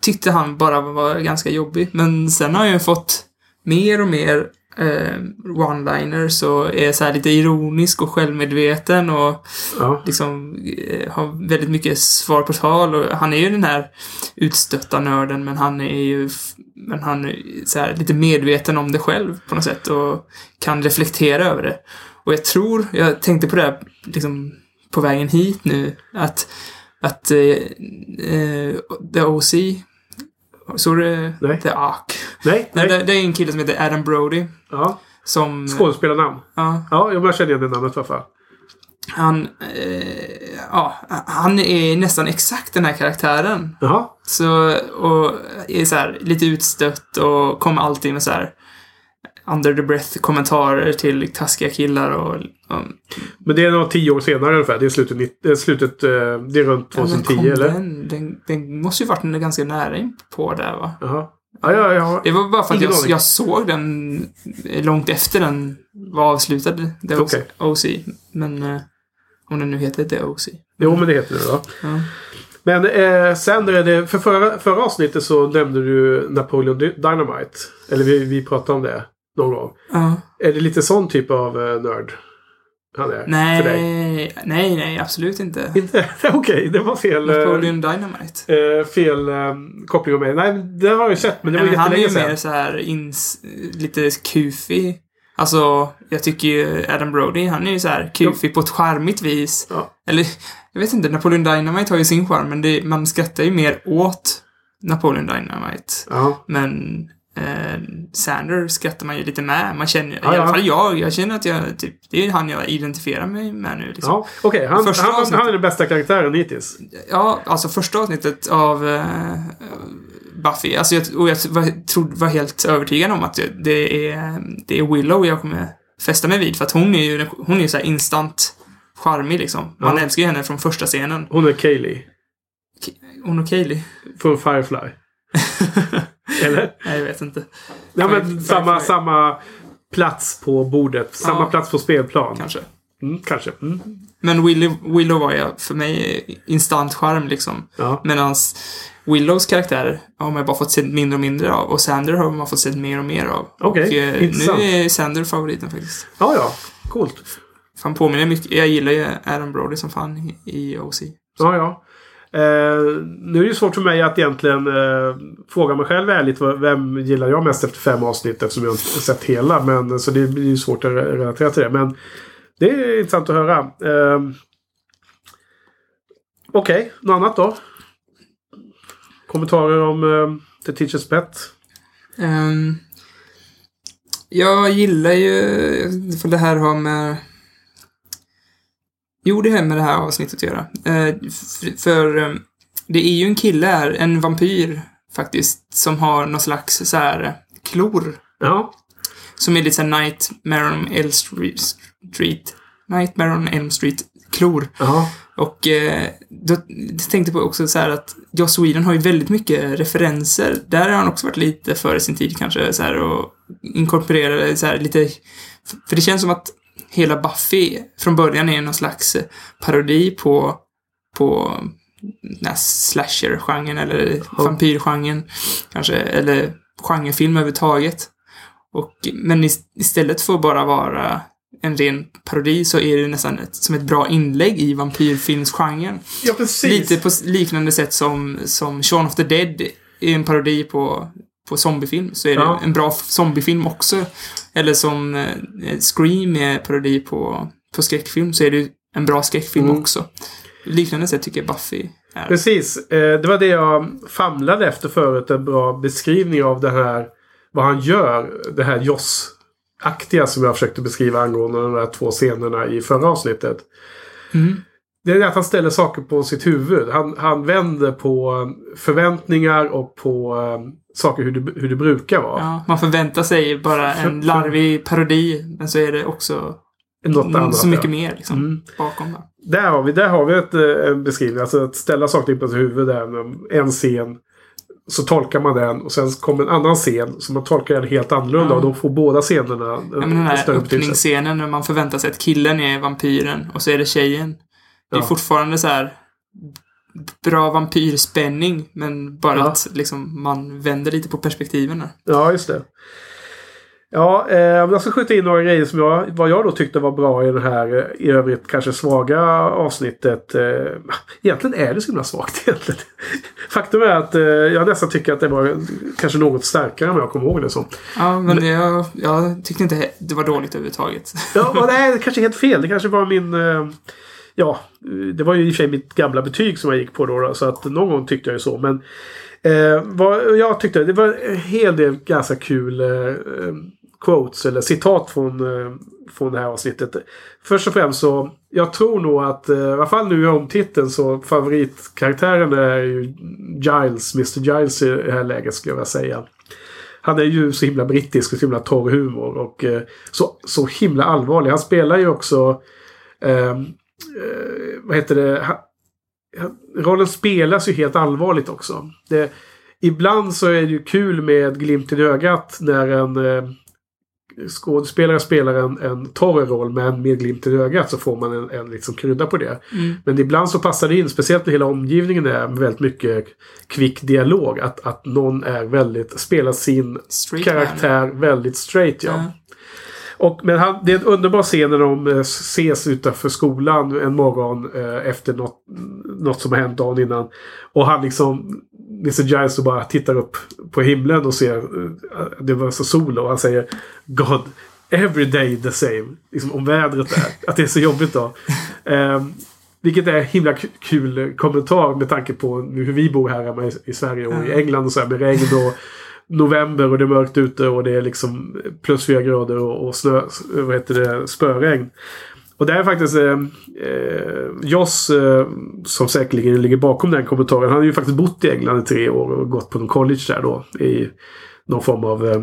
S2: tyckte han bara var ganska jobbig. Men sen har jag fått mer och mer eh, one-liners och är så här lite ironisk och självmedveten och
S1: Ja.
S2: liksom eh, har väldigt mycket svar på tal och han är ju den här utstötta nörden men han är ju men han är så här lite medveten om det själv på något sätt och kan reflektera över det. Och jag tror, jag tänkte på det här liksom på vägen hit nu att att eh, eh, The OC såg du
S1: Nej.
S2: The Ark? *laughs* Nej,
S1: Nej,
S2: det, det är en kille som heter Adam Brody
S1: Ja.
S2: som...
S1: Skådespelarnamn.
S2: Ja,
S1: Ja, jag känner igen det namnet i alla fall.
S2: han, eh, ja, han är nästan exakt den här karaktären.
S1: Jaha.
S2: Så, och är så här lite utstött och kommer alltid med så här under the breath kommentarer till taskiga killar och... och
S1: Men det är nog tio år senare ungefär. Det är slutet, eh, slutet eh, det är runt
S2: Ja, men
S1: 2010
S2: kom
S1: eller?
S2: Den, den, den måste ju varit ganska nära in på där va?
S1: Jaha. Ja, ja, ja.
S2: Det var bara för att jag, jag såg den långt efter den var avslutad. The
S1: Okej.
S2: OC. Men eh, om den nu heter The OC.
S1: Jo, men det heter det då.
S2: Ja.
S1: Men eh, sen är det, för förra, förra avsnittet så nämnde du Napoleon Dy- Dynamite. Eller vi, vi pratade om det någon gång.
S2: Ja.
S1: Är det lite sån typ av eh, nörd han är? För dig?
S2: Nej, nej, nej, absolut inte.
S1: Inte? *laughs* Okej, det var fel. eh,
S2: Napoleon Dynamite.
S1: Eh, fel eh, koppling av mig. Nej, det har jag ju sett men det var
S2: Nej, men han är
S1: jättelänge
S2: ju mer
S1: sedan.
S2: så här ins, lite kufig. Alltså, jag tycker ju Adam Brody, han är ju så här kufig på ett charmigt vis.
S1: Ja.
S2: Eller, jag vet inte, Napoleon Dynamite har ju sin charm, men det, man skrattar ju mer åt Napoleon Dynamite.
S1: Ja.
S2: Men eh, Sander skrattar man ju lite med. Man känner,
S1: Ja,
S2: i alla fall jag, jag känner att jag, typ, det är han jag identifierar mig med nu liksom.
S1: Ja, okej. Han,
S2: Första
S1: han,
S2: avsnittet.
S1: han är den bästa karaktären hittills.
S2: Ja, alltså första avsnittet av eh, Buffy. Alltså jag, och jag var, trodde, var helt övertygad om att det är, det är Willow jag kommer fästa mig vid. För att hon är ju, hon är så instant charmig liksom. Man
S1: Ja.
S2: älskar ju henne från första scenen.
S1: Hon är Kaylee.
S2: Hon och Kaylee?
S1: Från Firefly. *laughs* Eller? *laughs*
S2: Nej, jag vet inte.
S1: Ja, men
S2: Firefly.
S1: samma, samma plats på bordet. Samma
S2: Ja.
S1: plats på spelplan.
S2: Kanske.
S1: Mm, kanske. Mm.
S2: Men Willow, Willow var ju för mig instant charm liksom.
S1: Ja.
S2: Medan Willows karaktär har man bara fått se mindre och mindre av. Och Sander har man fått se mer och mer av.
S1: Okej,
S2: och eh, nu
S1: intressant.
S2: är Sander favoriten faktiskt.
S1: ja, ja. Coolt.
S2: Han påminner mycket. Jag gillar ju Adam Brody som fan i, OC.
S1: Ja, ja. Eh, nu är det ju svårt för mig att egentligen eh, fråga mig själv ärligt vem gillar jag mest efter fem avsnitt eftersom jag inte har sett hela. Men, så det blir ju svårt att relatera till det. Men det är intressant att höra. Eh, Okej, något annat då? Kommentarer om eh, The Teacher's Pet?
S2: Um, jag gillar ju, för det här har med... Jo, det har med det här avsnittet att göra. Eh, för eh, det är ju en kille här, en vampyr faktiskt, som har någon slags så här eh, klor.
S1: Ja,
S2: Som är lite såhär Nightmare on Elm Street. Nightmare on Elm Street klor.
S1: ja,
S2: Och eh, då tänkte jag på också så att Joss Whedon har ju väldigt mycket referenser. Där har han också varit lite före sin tid kanske så här och inkorporerade så här lite... För det känns som att hela Buffy från början är någon slags eh, parodi på, på slasher-genren eller vampyrgenren kanske, eller genrefilm överhuvudtaget. Och, men ist- istället för att bara vara en ren parodi så är det nästan ett, som ett bra inlägg i vampyrfilmsgenren.
S1: ja precis.
S2: Lite på liknande sätt som, som Shaun of the Dead är en parodi på, på zombiefilm, så är det
S1: Ja.
S2: en bra zombiefilm också. Eller som eh, Scream är parodi på, på skräckfilm, så är det en bra skräckfilm
S1: Mm.
S2: också. Liknande sätt tycker jag Buffy är.
S1: Precis. Eh, det var det jag famlade efter förut. En bra beskrivning av det här. Vad han gör. Det här Joss-aktiga som jag försökte beskriva angående de där två scenerna i förra avsnittet.
S2: Mm.
S1: Det är att han ställer saker på sitt huvud. Han, han vänder på eh, förväntningar och på eh, saker hur det, hur det brukar vara.
S2: Ja, man förväntar sig bara en larvig parodi, men så är det också
S1: Något annat.
S2: så mycket
S1: ja.
S2: mer liksom,
S1: Mm.
S2: bakom det.
S1: Där har vi, där har vi ett, eh, en beskrivning. Alltså att ställa saker på sitt huvud. Där en scen så tolkar man den och sen kommer en annan scen som man tolkar den helt annorlunda
S2: Ja.
S1: och då får båda scenerna en,
S2: Ja, men den
S1: en
S2: här öppningsscenen när man förväntar sig att killen är vampyren och så är det tjejen. Det är
S1: Ja.
S2: fortfarande så här bra vampyrspänning, men bara
S1: Ja.
S2: att liksom man vänder lite på perspektiven där.
S1: Ja, just det. Ja, eh, jag ska skjuta in några grejer som jag, vad jag då tyckte var bra i det här eh, i övrigt kanske svaga avsnittet. Eh, egentligen är det så himla svagt *laughs* egentligen. Faktum är att eh, jag nästan tycker att det var kanske något starkare än vad jag kommer ihåg det som.
S2: Ja, men jag, jag tyckte inte det var dåligt överhuvudtaget.
S1: Ja, *laughs* men nej, det kanske är helt fel. Det kanske var min... Eh, ja, det var ju i och för sig mitt gamla betyg som jag gick på då. då så att någon gång tyckte jag ju så. Men eh, vad jag tyckte, det var en hel del ganska kul eh, quotes eller citat från, eh, från det här avsnittet. Först och främst så, jag tror nog att, eh, i alla fall nu i omtiteln så favoritkaraktären är ju Giles, Mr Giles i det här läget skulle jag vilja säga. Han är ju så himla brittisk och så himla torr humor och eh, så, så himla allvarlig. Han spelar ju också ehm, eh, vad heter det? Rollen spelas ju helt allvarligt också. Det, ibland så är det ju kul med glimten i ögat när en eh, skådespelare spelar en, en torr roll men med glimten i ögat så får man en, en liksom krydda på det.
S2: Mm.
S1: Men ibland så passar det in, speciellt när hela omgivningen är med väldigt mycket kvick dialog. Att, att någon är väldigt, spelar sin
S2: Straight
S1: karaktär väldigt straight. Ja.
S2: Ja.
S1: Och, men han, det är en underbar scen när de eh, ses utanför skolan en morgon eh, efter något, något som har hänt dagen innan. Och han liksom, Mr Giles bara tittar upp på himlen och ser, eh, det var så sol och han säger God, every day the same. Liksom om vädret är, *laughs* att det är så jobbigt då. Ehm, vilket är en himla kul kommentar med tanke på hur vi bor här hemma i, i Sverige och i. England och så här med regn och november och det är mörkt ute och det är liksom plus fyra grader och, och snö, vad heter det, spöregn. Och det är faktiskt eh, eh, Joss eh, som säkerligen ligger bakom den kommentaren. Han har ju faktiskt bott i England i tre år och gått på någon college där då. I någon form av eh,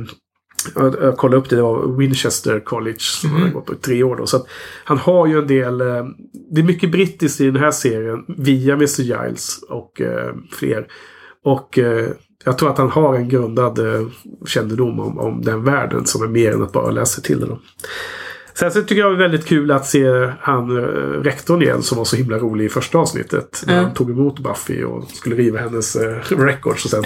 S1: jag, kollade upp det, det var Winchester College som han har gått på i tre år då. Så att han har ju en del, eh, det är mycket brittiskt i den här serien via Mr Giles och eh, fler. Och eh, jag tror att han har en grundad eh, kännedom om, om den världen som är mer än att bara läsa till den. Sen så tycker jag det är väldigt kul att se han eh, rektorn igen som var så himla rolig i första avsnittet. När
S2: Ja.
S1: han tog emot Buffy och skulle riva hennes eh, records och sen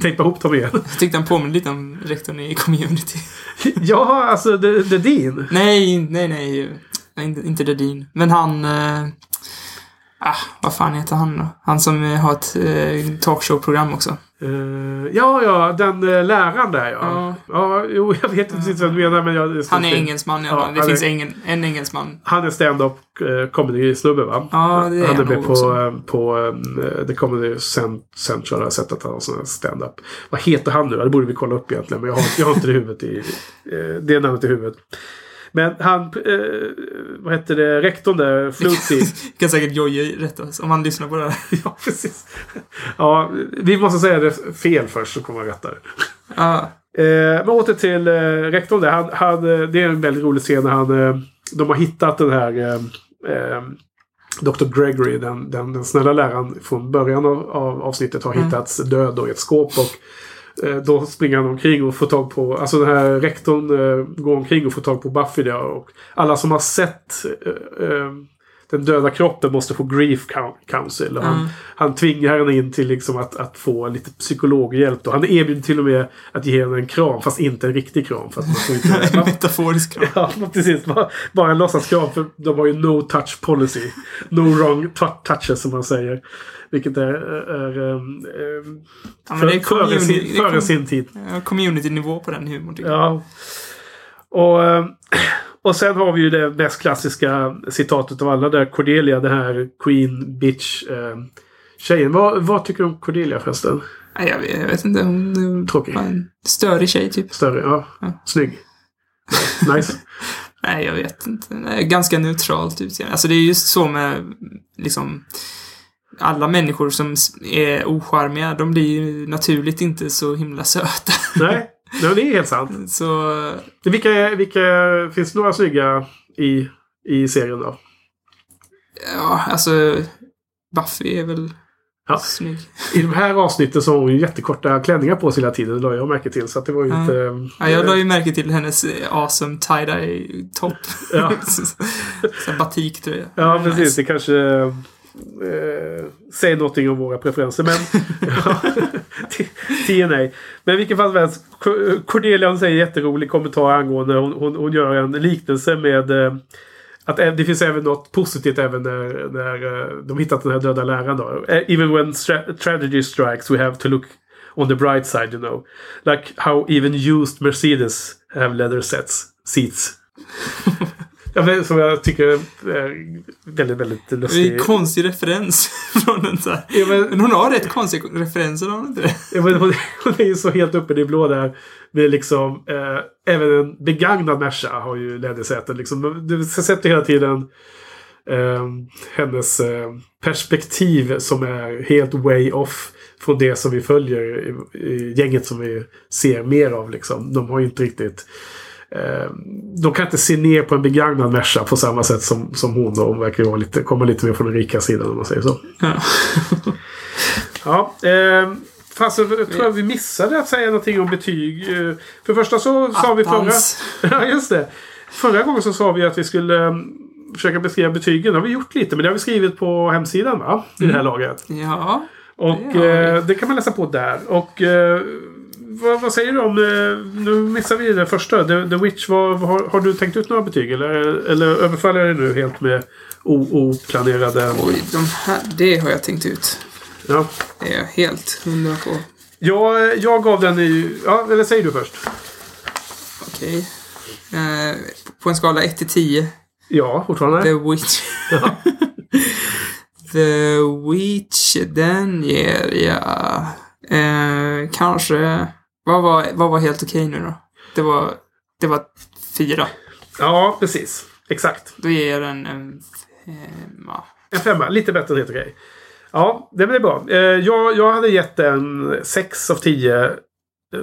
S1: tejpa ihop dem igen.
S2: Jag tyckte han påminner lite om rektorn i community. *laughs*
S1: ja, alltså The, the Dean.
S2: nej, nej, nej. Nej, Inte, inte Dedin. Men han... Eh, ah, vad fan heter han då? Han som eh, har ett eh, talkshow-program också.
S1: Eh, ja, ja, den uh, läraren där ja.
S2: Ja.
S1: jo, jag vet inte vad du menar men jag...
S2: Han är engelsman, ja.
S1: Ja,
S2: det finns
S1: är-
S2: ingen, en engelsman.
S1: Han är stand-up uh, comedy-snubbe va?
S2: Ja, det är
S1: han är
S2: han
S1: med
S2: nog
S1: på,
S2: också.
S1: på um, The Comedy Cent- Central. Jag har sett att han har sån här stand-up. Vad heter han nu? Det borde vi kolla upp egentligen. Men jag har, jag har inte det i huvudet. I, det namnet i huvudet. Men han, eh, vad heter det, rektorn där, Fluty. *laughs*
S2: kan säkert Jojje rätta oss om han lyssnar på det här. *laughs*
S1: ja, precis. Ja, vi måste säga det fel först så kommer han rätta det.
S2: Ja,
S1: Eh, men åter till eh, rektorn där. Han, han, eh, det är en väldigt rolig scen när han, eh, de har hittat den här eh, Dr. Gregory, den, den, den snälla läraren från början av, av avsnittet har
S2: Mm.
S1: hittats död i ett skåp. Och Eh, då springer han omkring och får tag på, alltså den här rektorn eh, går omkring och får tag på Buffy där. Och alla som har sett eh, eh, den döda kroppen måste få grief coun- council. Och han,
S2: Mm.
S1: han tvingar henne in till liksom att, att få lite psykologhjälp. Då. Han erbjuder till och med att ge henne en kram, fast inte en riktig kram. För att man får inte, *laughs*
S2: en metaforisk kram.
S1: Ja, precis. Bara, bara en låtsaskram. För de har ju no touch policy. No wrong tou- touches som man säger. Vilket är, är, är um,
S2: Ja, men det är
S1: före, sin,
S2: är com-
S1: sin tid.
S2: Ja, Community-nivå på den humorn tycker jag.
S1: Ja. Och, eh, och sen har vi ju det mest klassiska citatet av alla där. Cordelia, det här Queen Bitch eh, tjejen. Vad, vad tycker du om Cordelia förresten?
S2: Jag, vet, jag vet inte. Hon
S1: Tråkig.
S2: var en störig tjej typ.
S1: Större? Ja.
S2: Ja.
S1: Snygg. Nice. *laughs*
S2: Nej, jag vet inte. Ganska neutralt utseende. Alltså det är just så med liksom alla människor som är ocharmiga, de blir ju naturligt inte så himla söta.
S1: Nej, *laughs* nej, det är helt sant.
S2: Så,
S1: Vilka, vilka, finns det några snygga i, i serien då?
S2: ja, alltså Buffy är väl...
S1: Ja.
S2: Snygg.
S1: I de här avsnitten så har hon ju jättekorta klänningar på sig hela tiden. Det la jag märke till. Så att det var ju
S2: Ja.
S1: inte...
S2: Ja, jag la ju märke till hennes eh, awesome tie-dye topp.
S1: Ja.
S2: Batiktröja.
S1: Ja,
S2: Nice.
S1: precis. Det kanske eh, säger någonting om våra preferenser. Men *laughs* ja, TNA. Men i vilken fall som helst. Cornelia Cordelia hon säger en jätterolig kommentar angående. Hon, hon, hon gör en liknelse med eh, att det finns även något positivt även när, när eh, de hittat den här döda läraren. Då. Eh, even when stra- tragedy strikes we have to look on the bright side you know. Like how even used Mercedes have leather sets, seats. *laughs* Ja, som jag tycker är väldigt, väldigt
S2: Det är
S1: lustig.
S2: en konstig referens *laughs* från den så här.
S1: Ja, men,
S2: Men hon har rätt konstiga referenser, har hon inte det?
S1: ja, men hon, hon är ju så helt uppe i det blå där. Med liksom, eh, även en begagnad Merca har ju lädersäten. Liksom. Du sätter hela tiden eh, hennes eh, perspektiv som är helt way off från det som vi följer i, i gänget som vi ser mer av. Liksom. De har ju inte riktigt eh, de kan inte se ner på en begagnad Merca på samma sätt som, som hon. Då. Hon verkar vara lite, komma lite mer från den rika sidan om man säger så.
S2: Ja. *laughs*
S1: Ja, eh, fast jag tror jag vi missade att säga någonting om betyg. Eh, För det första så sa vi förra... *laughs* Ja, just det. Förra gången så sa vi att vi skulle eh, försöka beskriva betygen. Det har vi gjort lite, men det har vi skrivit på hemsidan va? I det här laget.
S2: Ja.
S1: Och
S2: Det
S1: eh, det kan man läsa på där. Och eh, vad, vad säger du om... Eh, nu missar vi det första. The, The Witch. Vad, har, har du tänkt ut några betyg? Eller, eller överfaller jag dig nu helt med oplanerade...
S2: Oj, de här, det har jag tänkt ut.
S1: Ja.
S2: Det är jag helt hundra på.
S1: Jag, jag gav den i... Ja, eller säger du först?
S2: Okej. Eh, på en skala 1 till 10.
S1: Ja, fortfarande.
S2: The Witch. *laughs* The Witch, den ger jag... Eh, kanske... Vad var, vad var helt okej nu då? Det var, det var fyra.
S1: Ja, precis. Exakt.
S2: Då ger jag den en femma.
S1: En femma. Lite bättre än helt okej. Ja, det blir bra. Eh, jag, jag hade gett en 6 av 10 eh,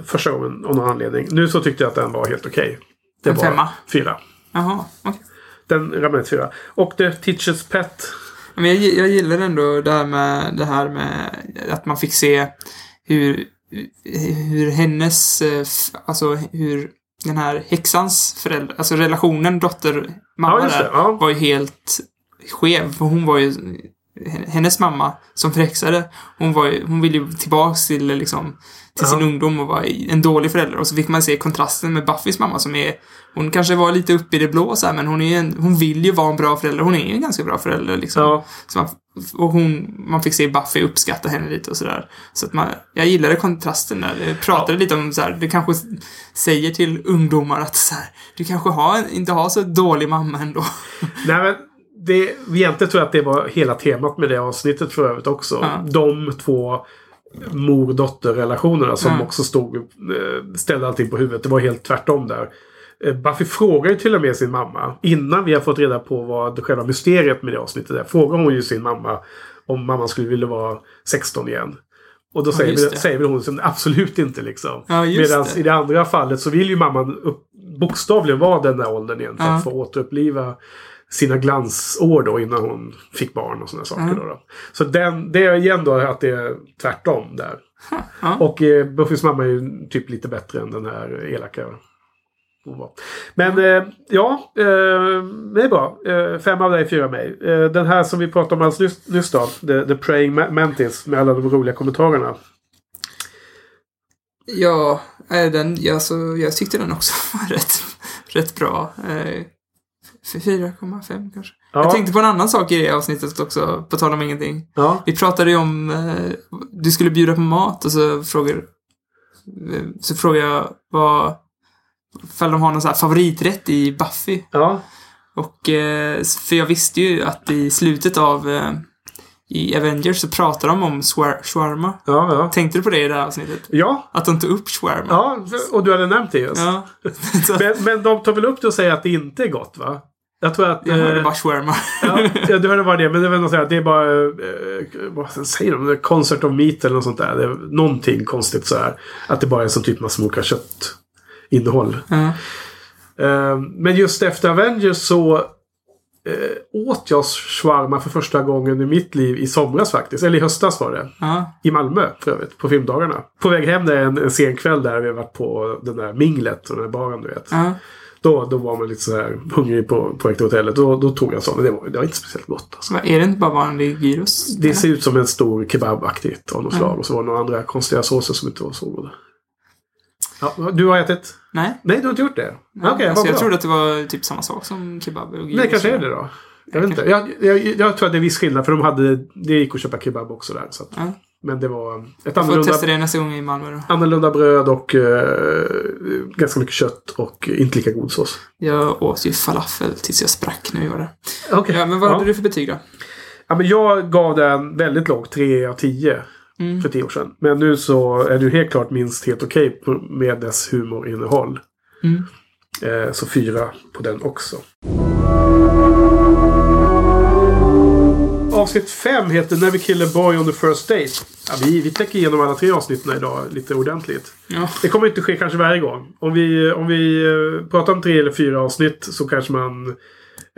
S1: första gången av någon anledning. Nu så tyckte jag att den var helt okej. Det
S2: En
S1: var
S2: femma?
S1: Fyra.
S2: Jaha, okej.
S1: Den ramlade fyra. Och The Teacher's Pet.
S2: Men jag, jag gillar ändå det här med, det här med att man fick se hur, hur hennes, eh, alltså hur den här häxans föräldrar, alltså relationen dotter-mamma
S1: Ja,
S2: där
S1: ja.
S2: var ju helt skev. För hon var ju, hennes mamma som förhäxade, hon var ju, hon ville ju tillbaks till liksom, till sin ungdom och var en dålig förälder. Och så fick man se kontrasten med Buffys mamma som är, hon kanske var lite uppe i det blå så här, men hon är en, hon vill ju vara en bra förälder. Hon är ju en ganska bra förälder liksom.
S1: Ja.
S2: Så man, och hon, man fick se Buffy uppskatta henne lite och sådär. Så att man, jag gillade kontrasten där. Jag pratade lite om så här, det kanske säger till ungdomar att så här, du kanske har, inte har så dålig mamma ändå.
S1: Nej, men det, egentligen tror jag att det var hela temat med det avsnittet för övrigt också.
S2: Ja.
S1: De två mor-dotter-relationerna som
S2: Ja.
S1: också stod, eh, ställde allting på huvudet. Det var helt tvärtom där. Eh, Buffy frågar ju till och med sin mamma. Innan vi har fått reda på vad själva mysteriet med det avsnittet är. Frågar hon ju sin mamma om mamman skulle vilja vara 16 igen. Och då säger, vi,
S2: det.
S1: säger väl hon som absolut inte liksom.
S2: Ja,
S1: Medan i det andra fallet så vill ju mamman upp, bokstavligen vara den där åldern igen. För
S2: Ja.
S1: att få återuppliva sina glansår då innan hon fick barn och sådana saker.
S2: Ja.
S1: Då, då. Så den, det är igen då att det är tvärtom där.
S2: Ja.
S1: Och eh, Buffys mamma är ju typ lite bättre än den här elaka hon var. Men eh, ja, eh, det är bra. Eh, fem av dig, fyra av mig. Eh, den här som vi pratade om alldeles nyss, nyss då. The, the Praying Ma- Mantis med alla de roliga kommentarerna.
S2: Ja, eh, den, ja, så jag tyckte den också *laughs* var rätt, rätt bra. Eh, för 4,5 kanske.
S1: Ja.
S2: Jag tänkte på en annan sak i det avsnittet också, på tal om ingenting.
S1: Ja,
S2: Vi pratade ju om, eh, du skulle bjuda på mat och så frågar, eh, så frågar jag vad, ifall de har någon här favoriträtt i Buffy.
S1: ja,
S2: Och, eh, för jag visste ju att i slutet av, eh, i Avengers så pratar de om shawarma.
S1: ja, ja.
S2: Tänkte du på det i det här avsnittet?
S1: Ja,
S2: Att de tog upp shawarma?
S1: ja, och du hade nämnt det just.
S2: Ja. så, *laughs*
S1: Men, men de tar väl upp det och säger att det inte är gott va? Jag tror att...
S2: jag hörde
S1: eh,
S2: bara shawarma. *laughs*
S1: ja, du hörde bara det. Men det väl något det är bara... Eh, vad säger de? Concert of meat eller något sånt där. Det är någonting konstigt så här. Att det bara är som typ man smokar kött innehåll.
S2: ja.
S1: Eh, men just efter Avengers så eh, åt jag shawarma för första gången i mitt liv i somras faktiskt. Eller i höstas var det.
S2: Ja.
S1: I Malmö för övrigt, på filmdagarna. På väg hem där en, en sen kväll där vi har varit på den där minglet och den där baren du vet.
S2: Ja.
S1: Då, då var man lite så här hungrig på, på Ekta hotellet. Då, då tog jag sån. Det var, det var inte speciellt gott. Alltså.
S2: Vad, Är det inte bara vanlig gyros?
S1: Det ser ut som en stor kebabaktigt av något slag. Och så var det några andra konstiga såser som inte var så goda. Ja, du har ätit?
S2: Nej.
S1: Nej, du har inte gjort det? Okej,
S2: alltså,
S1: vad
S2: jag trodde att det var typ samma sak som kebab och gyros.
S1: Nej, kanske är det då. Jag vet inte. Jag, jag, jag tror att det är viss skillnad. För de hade, det gick att köpa kebab också där. Så att,
S2: Ja.
S1: Men det var ett
S2: Jag får
S1: annorlunda,
S2: testa det nästa gång i Malmö då.
S1: annorlunda bröd och eh, ganska mycket kött och inte lika god sås.
S2: Jag åt ju falafel tills jag sprack när vi var där.
S1: Okej.
S2: Ja, men vad
S1: ja.
S2: hade du för betyg då?
S1: Ja, men jag gav den väldigt lågt, 3 av 10
S2: Mm.
S1: för 10 år sedan. Men nu så är du helt klart minst helt okej på- med dess humorinnehåll.
S2: Mm.
S1: Eh, så 4 på den också. Avsnitt 5 heter Never kill a boy on the first date. Ja, vi, vi täcker igenom alla tre avsnitten idag lite ordentligt.
S2: Ja.
S1: Det kommer inte ske kanske varje gång. Om vi, om vi eh, pratar om tre eller fyra avsnitt så kanske man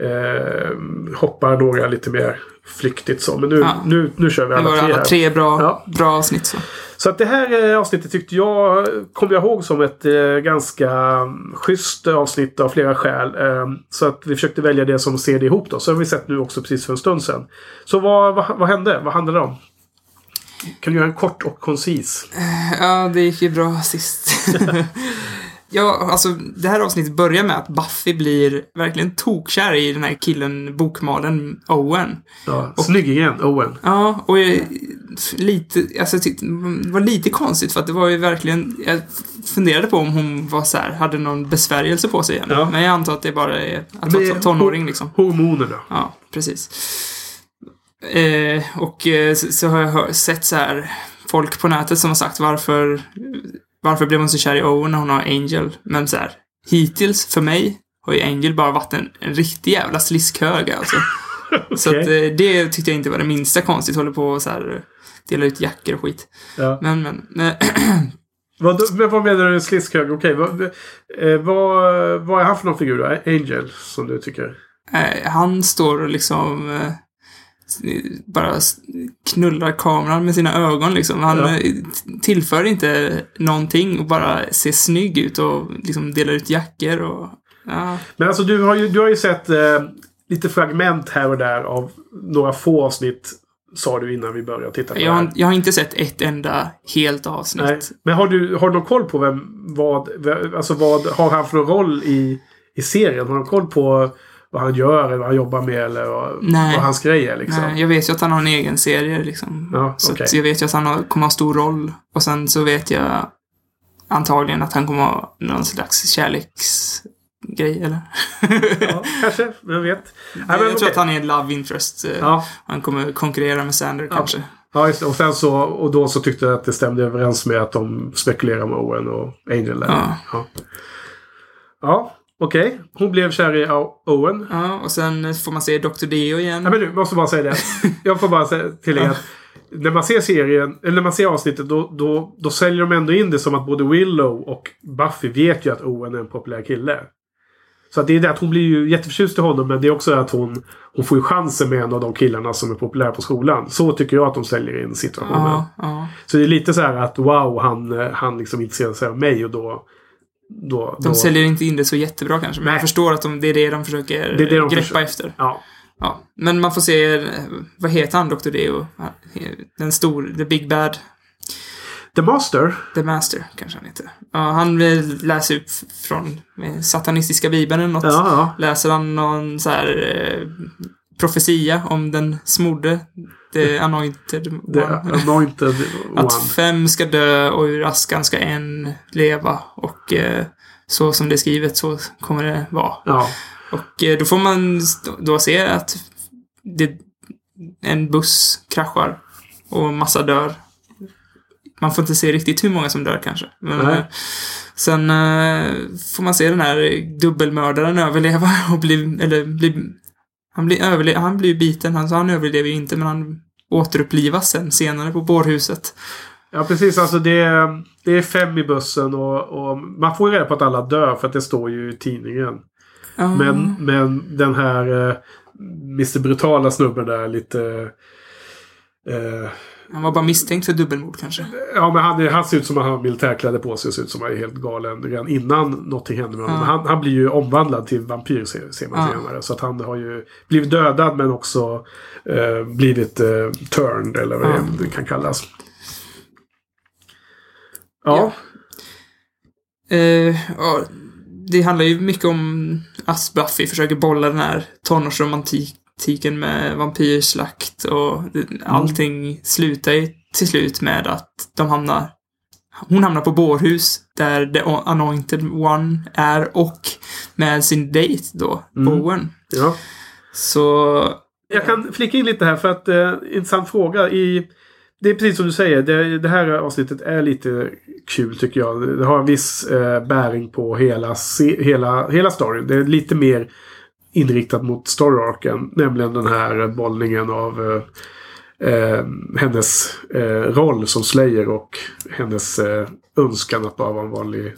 S1: eh, hoppar några lite mer flyktigt så. Men nu,
S2: Ja.
S1: nu, nu kör vi
S2: Det
S1: alla
S2: var
S1: tre
S2: alla
S1: här.
S2: tre bra, bra avsnitt så.
S1: Så att det här eh, avsnittet tyckte jag, kommer jag ihåg som ett eh, ganska mm, schysst avsnitt av flera skäl. Eh, så att vi försökte välja det som ser det ihop då. Så har vi sett nu också precis för en stund sedan. Så vad, vad, vad hände? Vad handlade det om? Kan du göra en kort och koncis?
S2: Ja, det gick ju bra sist. *laughs* *laughs* ja, alltså det här avsnittet börjar med att Buffy blir verkligen tokkär i den här killen, bokmalen Owen.
S1: Ja, snygg igen, Owen.
S2: Ja, och jag, lite, alltså tyckte, det var lite konstigt för att det var ju verkligen, jag funderade på om hon var så här, hade någon besvärjelse på sig igen.
S1: Ja.
S2: Men jag antar att det bara är att vara tonåring liksom.
S1: Hormonerna.
S2: Ja, precis. Eh, och eh, så, så har jag hör, sett så här folk på nätet som har sagt varför, varför blev hon så kär i Owen när hon har Angel? Men så här, hittills för mig har ju Angel bara varit en, en riktig jävla sliskhög alltså. *laughs* Så att, eh, det tyckte jag inte var det minsta konstigt. Håller på och så här dela ut jackor och skit.
S1: Ja.
S2: Men, men. *clears throat*
S1: Vad, vad menar du sliskhög? Okej, vad, eh, vad, vad är han för någon figur då? Angel, som du tycker?
S2: Eh, han står och liksom bara knullar kameran med sina ögon liksom. Han
S1: Ja.
S2: eh, tillför inte någonting och bara ser snygg ut och liksom delar ut jackor och ja.
S1: Men alltså du har ju, du har ju sett eh, lite fragment här och där av några få avsnitt. Sa du innan vi började titta på
S2: Jag
S1: det här.
S2: jag har inte sett ett enda helt avsnitt.
S1: Nej. Men har du, har du någon koll på vem, vad, alltså vad har han för roll i, i serien? Har du koll på vad han gör eller vad han jobbar med eller vad,
S2: Nej.
S1: vad hans grej är liksom?
S2: Nej, jag vet ju att han har en egen serie liksom.
S1: Ja,
S2: så att jag vet ju att han har, kommer ha stor roll. Och sen så vet jag antagligen att han kommer ha någon slags kärleksgrej eller?
S1: Ja, kanske, vem vet. *laughs* Nej, men
S2: jag tror
S1: okej.
S2: att han är en love interest. eh,
S1: Ja,
S2: Han kommer konkurrera med Sander kanske.
S1: ja just det. Och, sen så, och då så tyckte jag att det stämde överens med att de spekulerar med Owen och Angel.
S2: Ja.
S1: Ja, ja okej. Hon blev kär i Owen.
S2: Ja, och sen får man se Dr. Deo igen.
S1: Ja, men du, måste bara säga det. Jag får bara säga tillägga att när man ser serien, eller när man ser avsnittet, då, då, då säljer de ändå in det som att både Willow och Buffy vet ju att Owen är en populär kille. Så att det är det att hon blir ju jätteförtjust i honom, men det är också att hon, hon får ju chansen med en av de killarna som är populär på skolan. Så tycker jag att de säljer in situationen.
S2: Ja, ja.
S1: Så det är lite så här att wow, han, eh, han liksom intresserar sig av mig och då... då,
S2: De
S1: då
S2: säljer inte in det så jättebra kanske, men
S1: Nej.
S2: jag förstår att de, det är det de försöker
S1: Det det de
S2: greppa
S1: försöker-
S2: efter.
S1: Ja.
S2: Ja. Men man får se, eh, vad heter han, Dr. Deo? Den stor, The Big Bad,
S1: The Master.
S2: The Master kanske han heter. Ja, han vill läsa upp från eh, satanistiska bibeln eller något.
S1: Ja, ja.
S2: Läser han någon så här eh, profetia om den smorde, the anointed
S1: The
S2: one.
S1: Anointed One.
S2: Att fem ska dö och ur askan ska en leva. Och eh, så som det är skrivet så kommer det vara.
S1: Ja.
S2: Och eh, då får man då se att det, en buss kraschar och massa dör. Man får inte se riktigt hur många som dör kanske. Men,
S1: Nej.
S2: eh, sen eh, får man se den här dubbelmördaren överleva *laughs* och bli, eller bli, han blir, överle- han blir biten, han, så han överlever ju inte men han återupplivas sen senare på bårhuset.
S1: Ja, precis. Alltså det, är- det är fem i bussen och, och man får ju reda på att alla dör för att det står ju i tidningen.
S2: Ja.
S1: Men, men den här... eh, Mr Brutala snubben där lite... Eh,
S2: Han var bara misstänkt för dubbelmord kanske.
S1: ja, men han, han ser ut som att han har militärkläder på sig och ser ut som att han är helt galen redan innan någonting händer med honom.
S2: Ja.
S1: Men Han, han blir ju omvandlad till vampyr ser, ser man
S2: Ja.
S1: senare. Så att han har ju blivit dödad men också eh, blivit eh, turned eller vad
S2: Ja.
S1: det kan kallas. Ja.
S2: Eh, ja, det handlar ju mycket om att Buffy försöker bolla den här tonårsromantiken med vampyrslakt och allting slutar ju till slut med att de hamnar hon hamnar på bårhus där The Anointed One är och med sin dejt då, Bowen.
S1: ja.
S2: Så
S1: Jag kan flika in lite här för att eh, intressant fråga. I, det är precis som du säger. Det, det här avsnittet är lite kul tycker jag. Det har en viss eh, bäring på hela, se, hela, hela storyn. Det är lite mer inriktat mot story-arken. Nämligen den här bollningen av eh, eh, hennes eh, roll som Slayer och hennes eh, önskan att bara vara en vanlig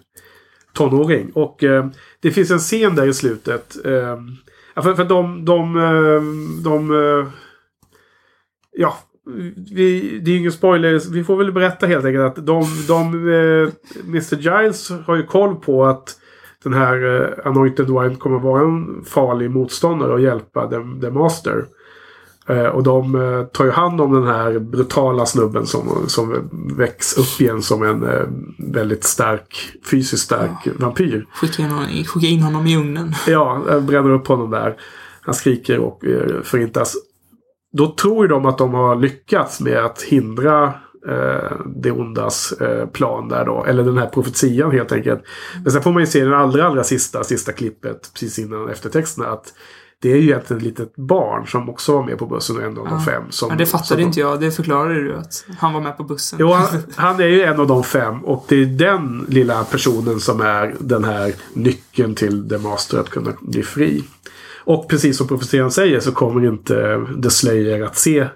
S1: tonåring. Och eh, det finns en scen där i slutet. Eh, för, för de... de, eh, de, de ja, vi, det är ju ingen spoiler. Vi får väl berätta helt enkelt att de... de eh, Mr Giles har ju koll på att den här eh, Anointed One kommer vara en farlig motståndare och hjälpa The, the Master. Eh, och de eh, tar ju hand om den här brutala snubben som, som väcks upp igen som en eh, väldigt stark, fysiskt stark vampyr.
S2: skicka in, honom, skicka in honom i ugnen. *laughs*
S1: Ja, jag bränner upp honom där. Han skriker och eh, förintas. Då tror ju de att de har lyckats med att hindra eh, det ondas eh, plan där då. Eller den här profetian helt enkelt. Men sen får man ju se den allra, allra sista, sista klippet precis innan eftertexterna. Att det är ju egentligen ett litet barn som också var med på bussen och en av de fem. Som,
S2: Ja, det fattade
S1: de-
S2: inte jag. Det förklarade du att han var med på bussen.
S1: Jo, han, han är ju en av de fem och det är den lilla personen som är den här nyckeln till The Master att kunna bli fri. Och precis som profetian säger så kommer inte The Slayer att se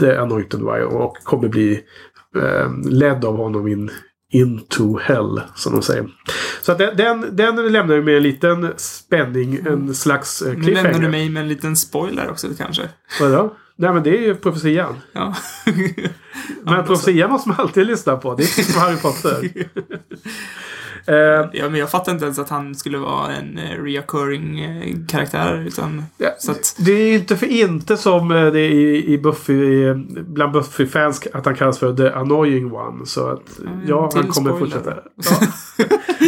S1: The Anointed One och kommer bli eh, ledd av honom in into hell, som de säger. Så att den, den, den lämnar ju med en liten spänning, en slags eh,
S2: nu lämnar du
S1: cliffhanger.
S2: mig med en liten spoiler också kanske.
S1: Vadå? Nej men det är ju profetian.
S2: Ja.
S1: Men profetian måste man alltid lyssna på. Det är som Harry Potter. *laughs* Eh,
S2: ja, men jag fattar inte ens att han skulle vara en eh, reoccurring eh, karaktär. Utan,
S1: Ja,
S2: så att,
S1: Det är ju inte för inte som det är i, i Buffy, bland Buffy-fans att han kallas för The Annoying One. Så att ja, han kommer
S2: spoiler.
S1: fortsätta. *laughs* Ja.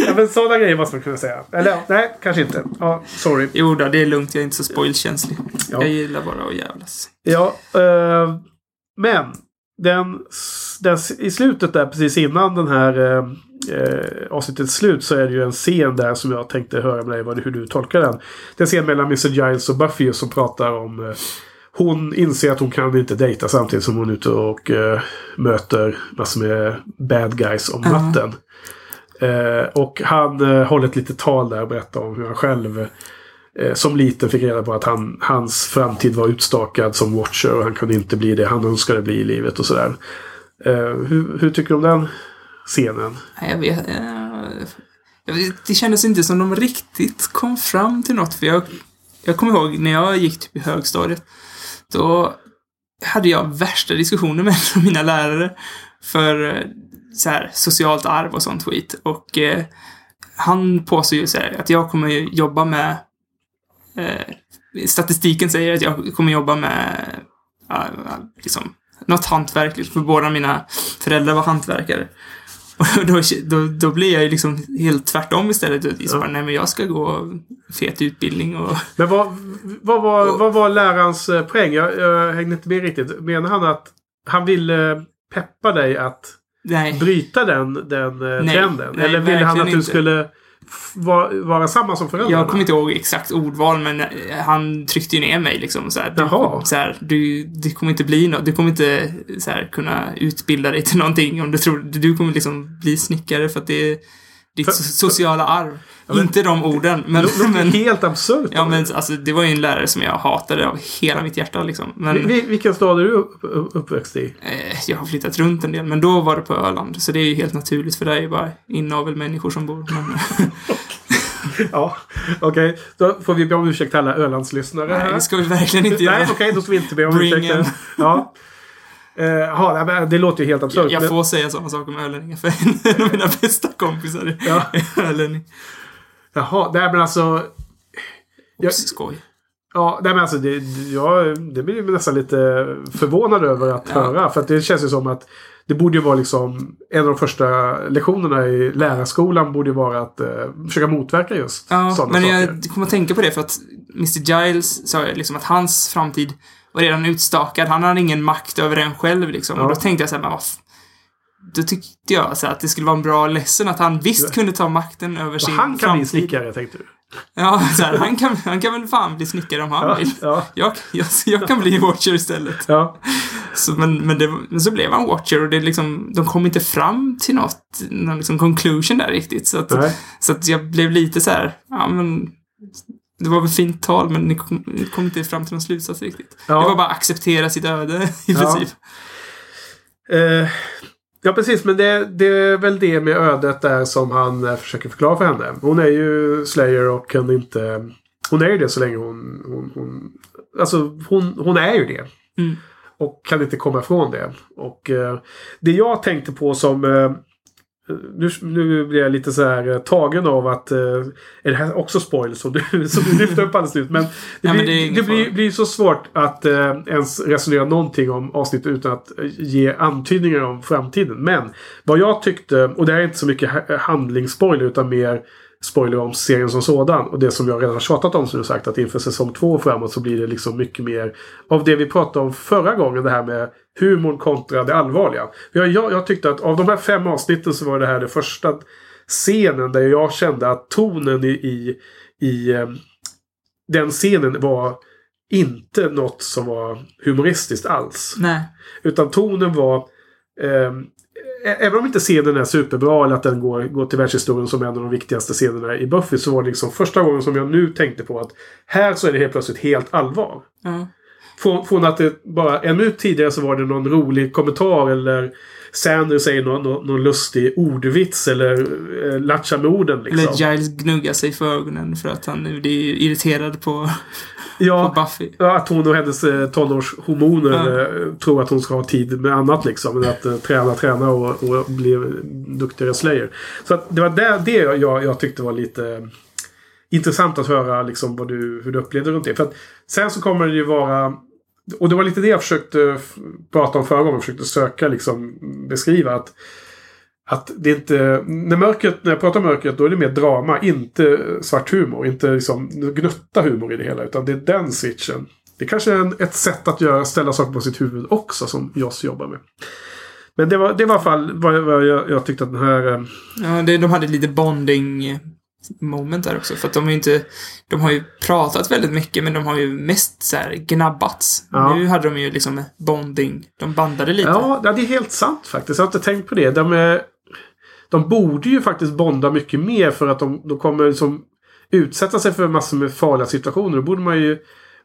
S1: ja, men sådana grejer måste man kunna säga. Eller nej, kanske inte. Ja, sorry.
S2: jo då, det är lugnt. Jag är inte så spoilkänslig.
S1: Ja.
S2: Jag gillar bara att jävlas.
S1: Ja, eh, men den, den, i slutet där precis innan den här eh, eh, avsnittets slut så är det ju en scen där som jag tänkte höra med dig vad, hur du tolkar den. Det är en scen mellan Mr Giles och Buffy som pratar om eh, hon inser att hon kan inte dejta samtidigt som hon är ute och eh, möter massor med bad guys om natten. Eh, och han eh, håller ett litet tal där och berättar om hur han själv eh, som liten fick reda på att han, hans framtid var utstakad som Watcher och han kunde inte bli det han önskade bli i livet och sådär. Eh, hur, hur tycker du om den scenen?
S2: Jag vet, jag vet. Det kändes inte som de riktigt kom fram till något. För jag, jag kommer ihåg när jag gick typ i högstadiet. Då hade jag värsta diskussioner med en *laughs* av mina lärare. För eh, så här, socialt arv och sånt skit. Och eh, han påstår ju så här, att jag kommer jobba med eh, Statistiken säger att jag kommer jobba med eh, liksom, något hantverk. Liksom, för båda mina föräldrar var hantverkare. Och *laughs* då, då, då blir jag ju liksom helt tvärtom istället. Och
S1: Ja.
S2: nej men jag ska gå fet utbildning och... *laughs*
S1: Men vad, vad, var, vad var lärarens eh, poäng? Jag, jag hängde inte med riktigt. Menar han att han ville peppa dig att
S2: Nej.
S1: bryta den, den eh,
S2: Nej,
S1: trenden?
S2: nej,
S1: Eller ville han att du
S2: inte.
S1: skulle vara, samma som föräldrarna?
S2: Jag kommer inte ihåg exakt ordval, men eh, han tryckte ju ner mig liksom. Så här, du,
S1: Jaha.
S2: så här, du, det kommer inte bli något. Du kommer inte så här, kunna utbilda dig till någonting om du tror... Du kommer liksom bli snickare för att det är ditt
S1: För-
S2: sociala arv.
S1: men-
S2: inte de orden, men...
S1: Det *laughs*
S2: men
S1: helt absurt.
S2: ja, men alltså, det var ju en lärare som jag hatade av hela mitt hjärta liksom. Men...
S1: Vi- vi- Vilken stad är du upp, upp, uppväxt i?
S2: Eh, Jag har flyttat runt en del, men då var det på Öland. Så det är ju helt naturligt, för där är ju bara inavelmänniskor som bor. Men, *laughs*
S1: ja, okej. Då får vi be om ursäkt till alla Ölandslyssnare
S2: Nej, det ska vi verkligen inte göra.
S1: Nej, okej, då ska vi inte be om ursäkt.
S2: em.
S1: Ja. Eh, men det låter ju helt absurt.
S2: Jag
S1: men-
S2: får säga sådana saker om ölänningar för en av mina bästa kompisar
S1: Ja.
S2: är ölänning.
S1: Jaha, nej men alltså... Jag-
S2: Oops, skoj.
S1: Ja, nej men alltså det, jag, det blir jag nästan lite förvånad över att
S2: Ja.
S1: höra. För att det känns ju som att det borde ju vara liksom en av de första lektionerna i lärarskolan borde ju vara att eh, försöka motverka just
S2: Ja,
S1: sådana
S2: men
S1: saker.
S2: jag kommer att tänka på det för att Mr Giles sa liksom att hans framtid var redan utstakad. Han hade ingen makt över den själv liksom.
S1: Ja.
S2: Och då tänkte jag så här, men vad Då tyckte jag så att det skulle vara en bra lesson att han visst kunde ta makten över
S1: Och
S2: sin
S1: han kan bli
S2: framtid.
S1: snickare tänkte du?
S2: Ja, så här, han, kan, han kan väl fan bli snickare om han
S1: Ja,
S2: vill.
S1: ja,
S2: Jag, jag, jag kan bli Watcher istället.
S1: ja.
S2: Så, men, men, det, men så blev han Watcher och det liksom, de kom inte fram till något, någon liksom conclusion där riktigt. Så att,
S1: Nej.
S2: så att jag blev lite så här, ja men det var väl fint tal men ni kom, ni kom inte fram till någon slutsats riktigt.
S1: Ja.
S2: Det var bara att acceptera sitt öde *laughs* i
S1: Ja.
S2: princip.
S1: Eh, ja, precis. Men det, det är väl det med ödet där som han eh, försöker förklara för henne. Hon är ju Slayer och kan inte... Hon är ju det så länge hon... hon, hon alltså, hon, hon är ju det.
S2: Mm.
S1: Och kan inte komma ifrån det. Och eh, det jag tänkte på som... Eh, nu, nu blir jag lite så här eh, tagen av att... Eh, är det här också spoil som du, *laughs* som du lyfte upp alldeles nyss? Men det
S2: Ja, men
S1: blir,
S2: det är
S1: det
S2: ingen
S1: blir, blir så svårt att eh, ens resonera någonting om avsnittet utan att ge antydningar om framtiden. Men vad jag tyckte, och det här är inte så mycket ha- handlingsspoiler utan mer spoiler om serien som sådan. Och det som jag redan har tjatat om som du sagt att inför säsong två och framåt så blir det liksom mycket mer av det vi pratade om förra gången. Det här med humorn kontra det allvarliga. Jag, jag, jag tyckte att av de här fem avsnitten så var det här det första scenen där jag kände att tonen i, i, i eh, den scenen var inte något som var humoristiskt alls.
S2: Nej.
S1: Utan tonen var... ehm, ä- även om inte scenen är superbra eller att den går, går till världshistorien som en av de viktigaste scenerna i Buffy så var det liksom första gången som jag nu tänkte på att här så är det helt plötsligt helt allvar.
S2: Ja.
S1: Från, från att det bara en minut tidigare så var det någon rolig kommentar eller Sanders säger någon, någon, någon lustig ordvits eller eh, latchar med orden liksom.
S2: Eller Giles gnuggar sig för ögonen för att han nu blir irriterad på, *laughs*
S1: ja,
S2: på Buffy.
S1: Ja, att hon och hennes eh, tonårshormoner
S2: Ja.
S1: eh, tror att hon ska ha tid med annat liksom. Än att eh, träna, träna och, och bli duktigare slayer. Så att det var det, det jag, jag tyckte var lite eh, intressant att höra liksom, vad du, hur du upplevde runt det. För att sen så kommer det ju vara och det var lite det jag försökte eh, prata om förra gången. Försökte söka liksom beskriva att att det inte... När, mörkret, när jag pratar om mörkret då är det mer drama, inte eh, svart humor. Inte liksom gnutta humor i det hela. Utan det är den switchen. Det kanske är en, ett sätt att göra, ställa saker på sitt huvud också som Joss jobbar med. Men det var, det var i alla fall vad, jag, jag tyckte att den här... Eh,
S2: ja, det, de hade lite bonding moment där också. För att de har ju inte... De har ju pratat väldigt mycket men de har ju mest så här gnabbats.
S1: Ja.
S2: Nu hade de ju liksom bonding. De bandade lite.
S1: Ja, det är helt sant faktiskt. Jag har inte tänkt på det. De, är, de borde ju faktiskt bonda mycket mer för att de, de kommer liksom utsätta sig för massor med farliga situationer. Då borde man ju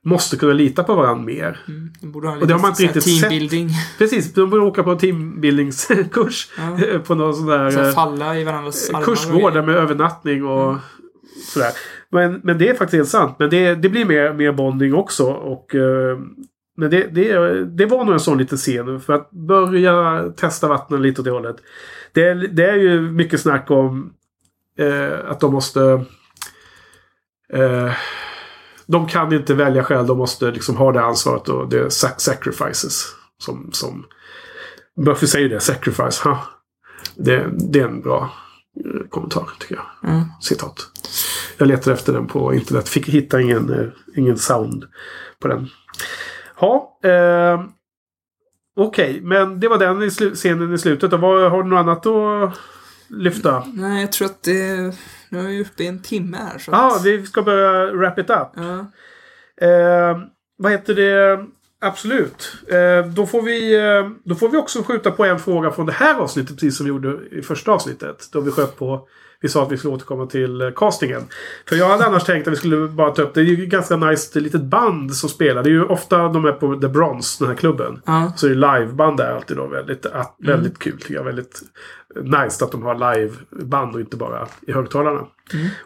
S1: måste kunna lita på varandra mer.
S2: Mm, de borde ha
S1: Och det har man inte riktigt sett.
S2: teambuilding. *laughs*
S1: Precis, de borde åka på en teambuildingskurs.
S2: Ja. *laughs*
S1: på någon sån där
S2: Så
S1: eh,
S2: falla i varandras armar.
S1: kursgårdar med övernattning och sådär. Men, men det är faktiskt helt sant. Men det, det blir mer, mer bonding också. Och, eh, men det, det, det var nog en sån liten scen. För att börja testa vattnen lite åt det hållet. Det, det är ju mycket snack om eh, att de måste... Eh, de kan inte välja själv. De måste liksom ha det ansvaret och det är sac- sacrifices. Som, som Buffy säger det. Sacrifice. Ha. Det, det är en bra eh, kommentar tycker jag.
S2: Mm.
S1: Citat. Jag letade efter den på internet. Fick hitta ingen, eh, ingen sound på den. Ja, eh, Okej, men det var den i scenen i slutet. Och vad, har du något annat att lyfta?
S2: Nej, jag tror att det... Nu är vi uppe i en timme här. Så
S1: Ja,
S2: att,
S1: vi ska börja wrap it up.
S2: ja.
S1: Eh, vad heter det? Absolut. Eh, då, får vi, eh, då får vi också skjuta på en fråga från det här avsnittet. Precis som vi gjorde i första avsnittet. Då vi sköt på... Vi sa att vi skulle återkomma till eh, castingen. För jag hade annars tänkt att vi skulle bara ta upp det. Är ju ganska nice litet band som spelar. Det är ju ofta de är på The Bronze, den här klubben.
S2: Ja.
S1: Så är det liveband där alltid då. Väldigt, väldigt kul tycker jag. Väldigt nice att de har liveband och inte bara i högtalarna.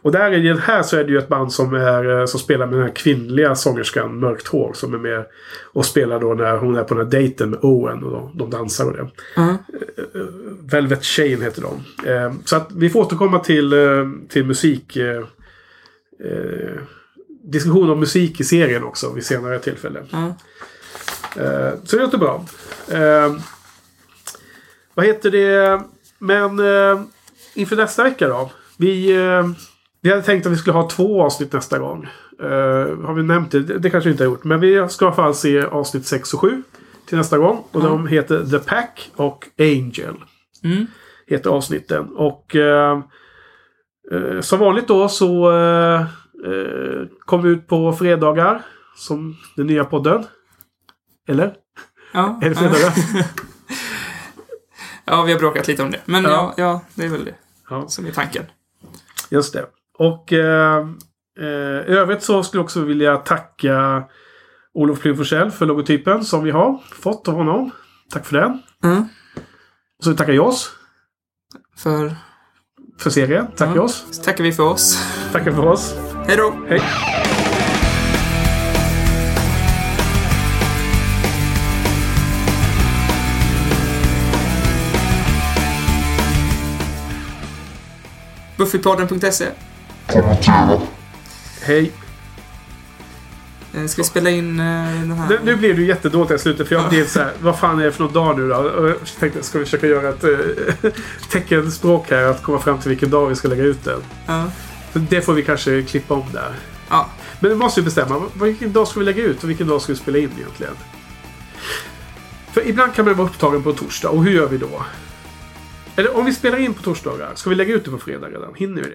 S1: Och där i den här så är det ju ett band som, är, eh, som spelar med den här kvinnliga sångerskan Mörkt Hår. Som är med och spelar då när hon är på den här dejten med Owen. Och de, de dansar och det.
S2: Ja.
S1: Velvet Chain heter de. Eh, så att vi får återkomma till, till musik. Diskussion om musik i serien också vid senare tillfälle. Eh, så det låter bra. Vad heter det? Men eh, inför nästa vecka då. Vi, eh, vi hade tänkt att vi skulle ha två avsnitt nästa gång. Eh, har vi nämnt det? det? Kanske vi inte har gjort. Men vi ska i alla fall se avsnitt 6 och 7 till nästa gång. Och de heter The Pack och Angel.
S2: Mm.
S1: Heter avsnitten. Och eh, eh, som vanligt då så eh, eh, kommer vi ut på fredagar. Som den nya podden. Eller?
S2: Ja.
S1: Är det fredagar? *laughs*
S2: ja, vi har bråkat lite om det. Men
S1: Ja.
S2: ja, ja, det är väl det
S1: Ja.
S2: som är tanken.
S1: Just det. Och eh, eh, övrigt så skulle jag också vilja tacka Olof Forsell för logotypen som vi har fått av honom. Tack för den.
S2: Mm.
S1: Och så tackar Joss
S2: För
S1: för serien. Tack
S2: Ja.
S1: Joss.
S2: så tackar vi för oss.
S1: Tackar för oss.
S2: Hej då!
S1: Hej.
S2: Buffypodden.se.
S1: Hej.
S2: Eh, Ska vi spela in eh, den här?
S1: Nu, nu blev du jättedåligt i slutet för jag blev så här. Vad fan är det för någon dag nu då? Och jag tänkte, ska vi försöka göra ett eh, *laughs* teckenspråk här? Att komma fram till vilken dag vi ska lägga ut den.
S2: Ja.
S1: Så det får vi kanske klippa om där.
S2: ja.
S1: Men vi måste ju bestämma. Vilken dag ska vi lägga ut och vilken dag ska vi spela in egentligen? För ibland kan man vara upptagen på en torsdag. Och hur gör vi då? Eller om vi spelar in på torsdagar, ska vi lägga ut det på fredag redan? Hinner vi det?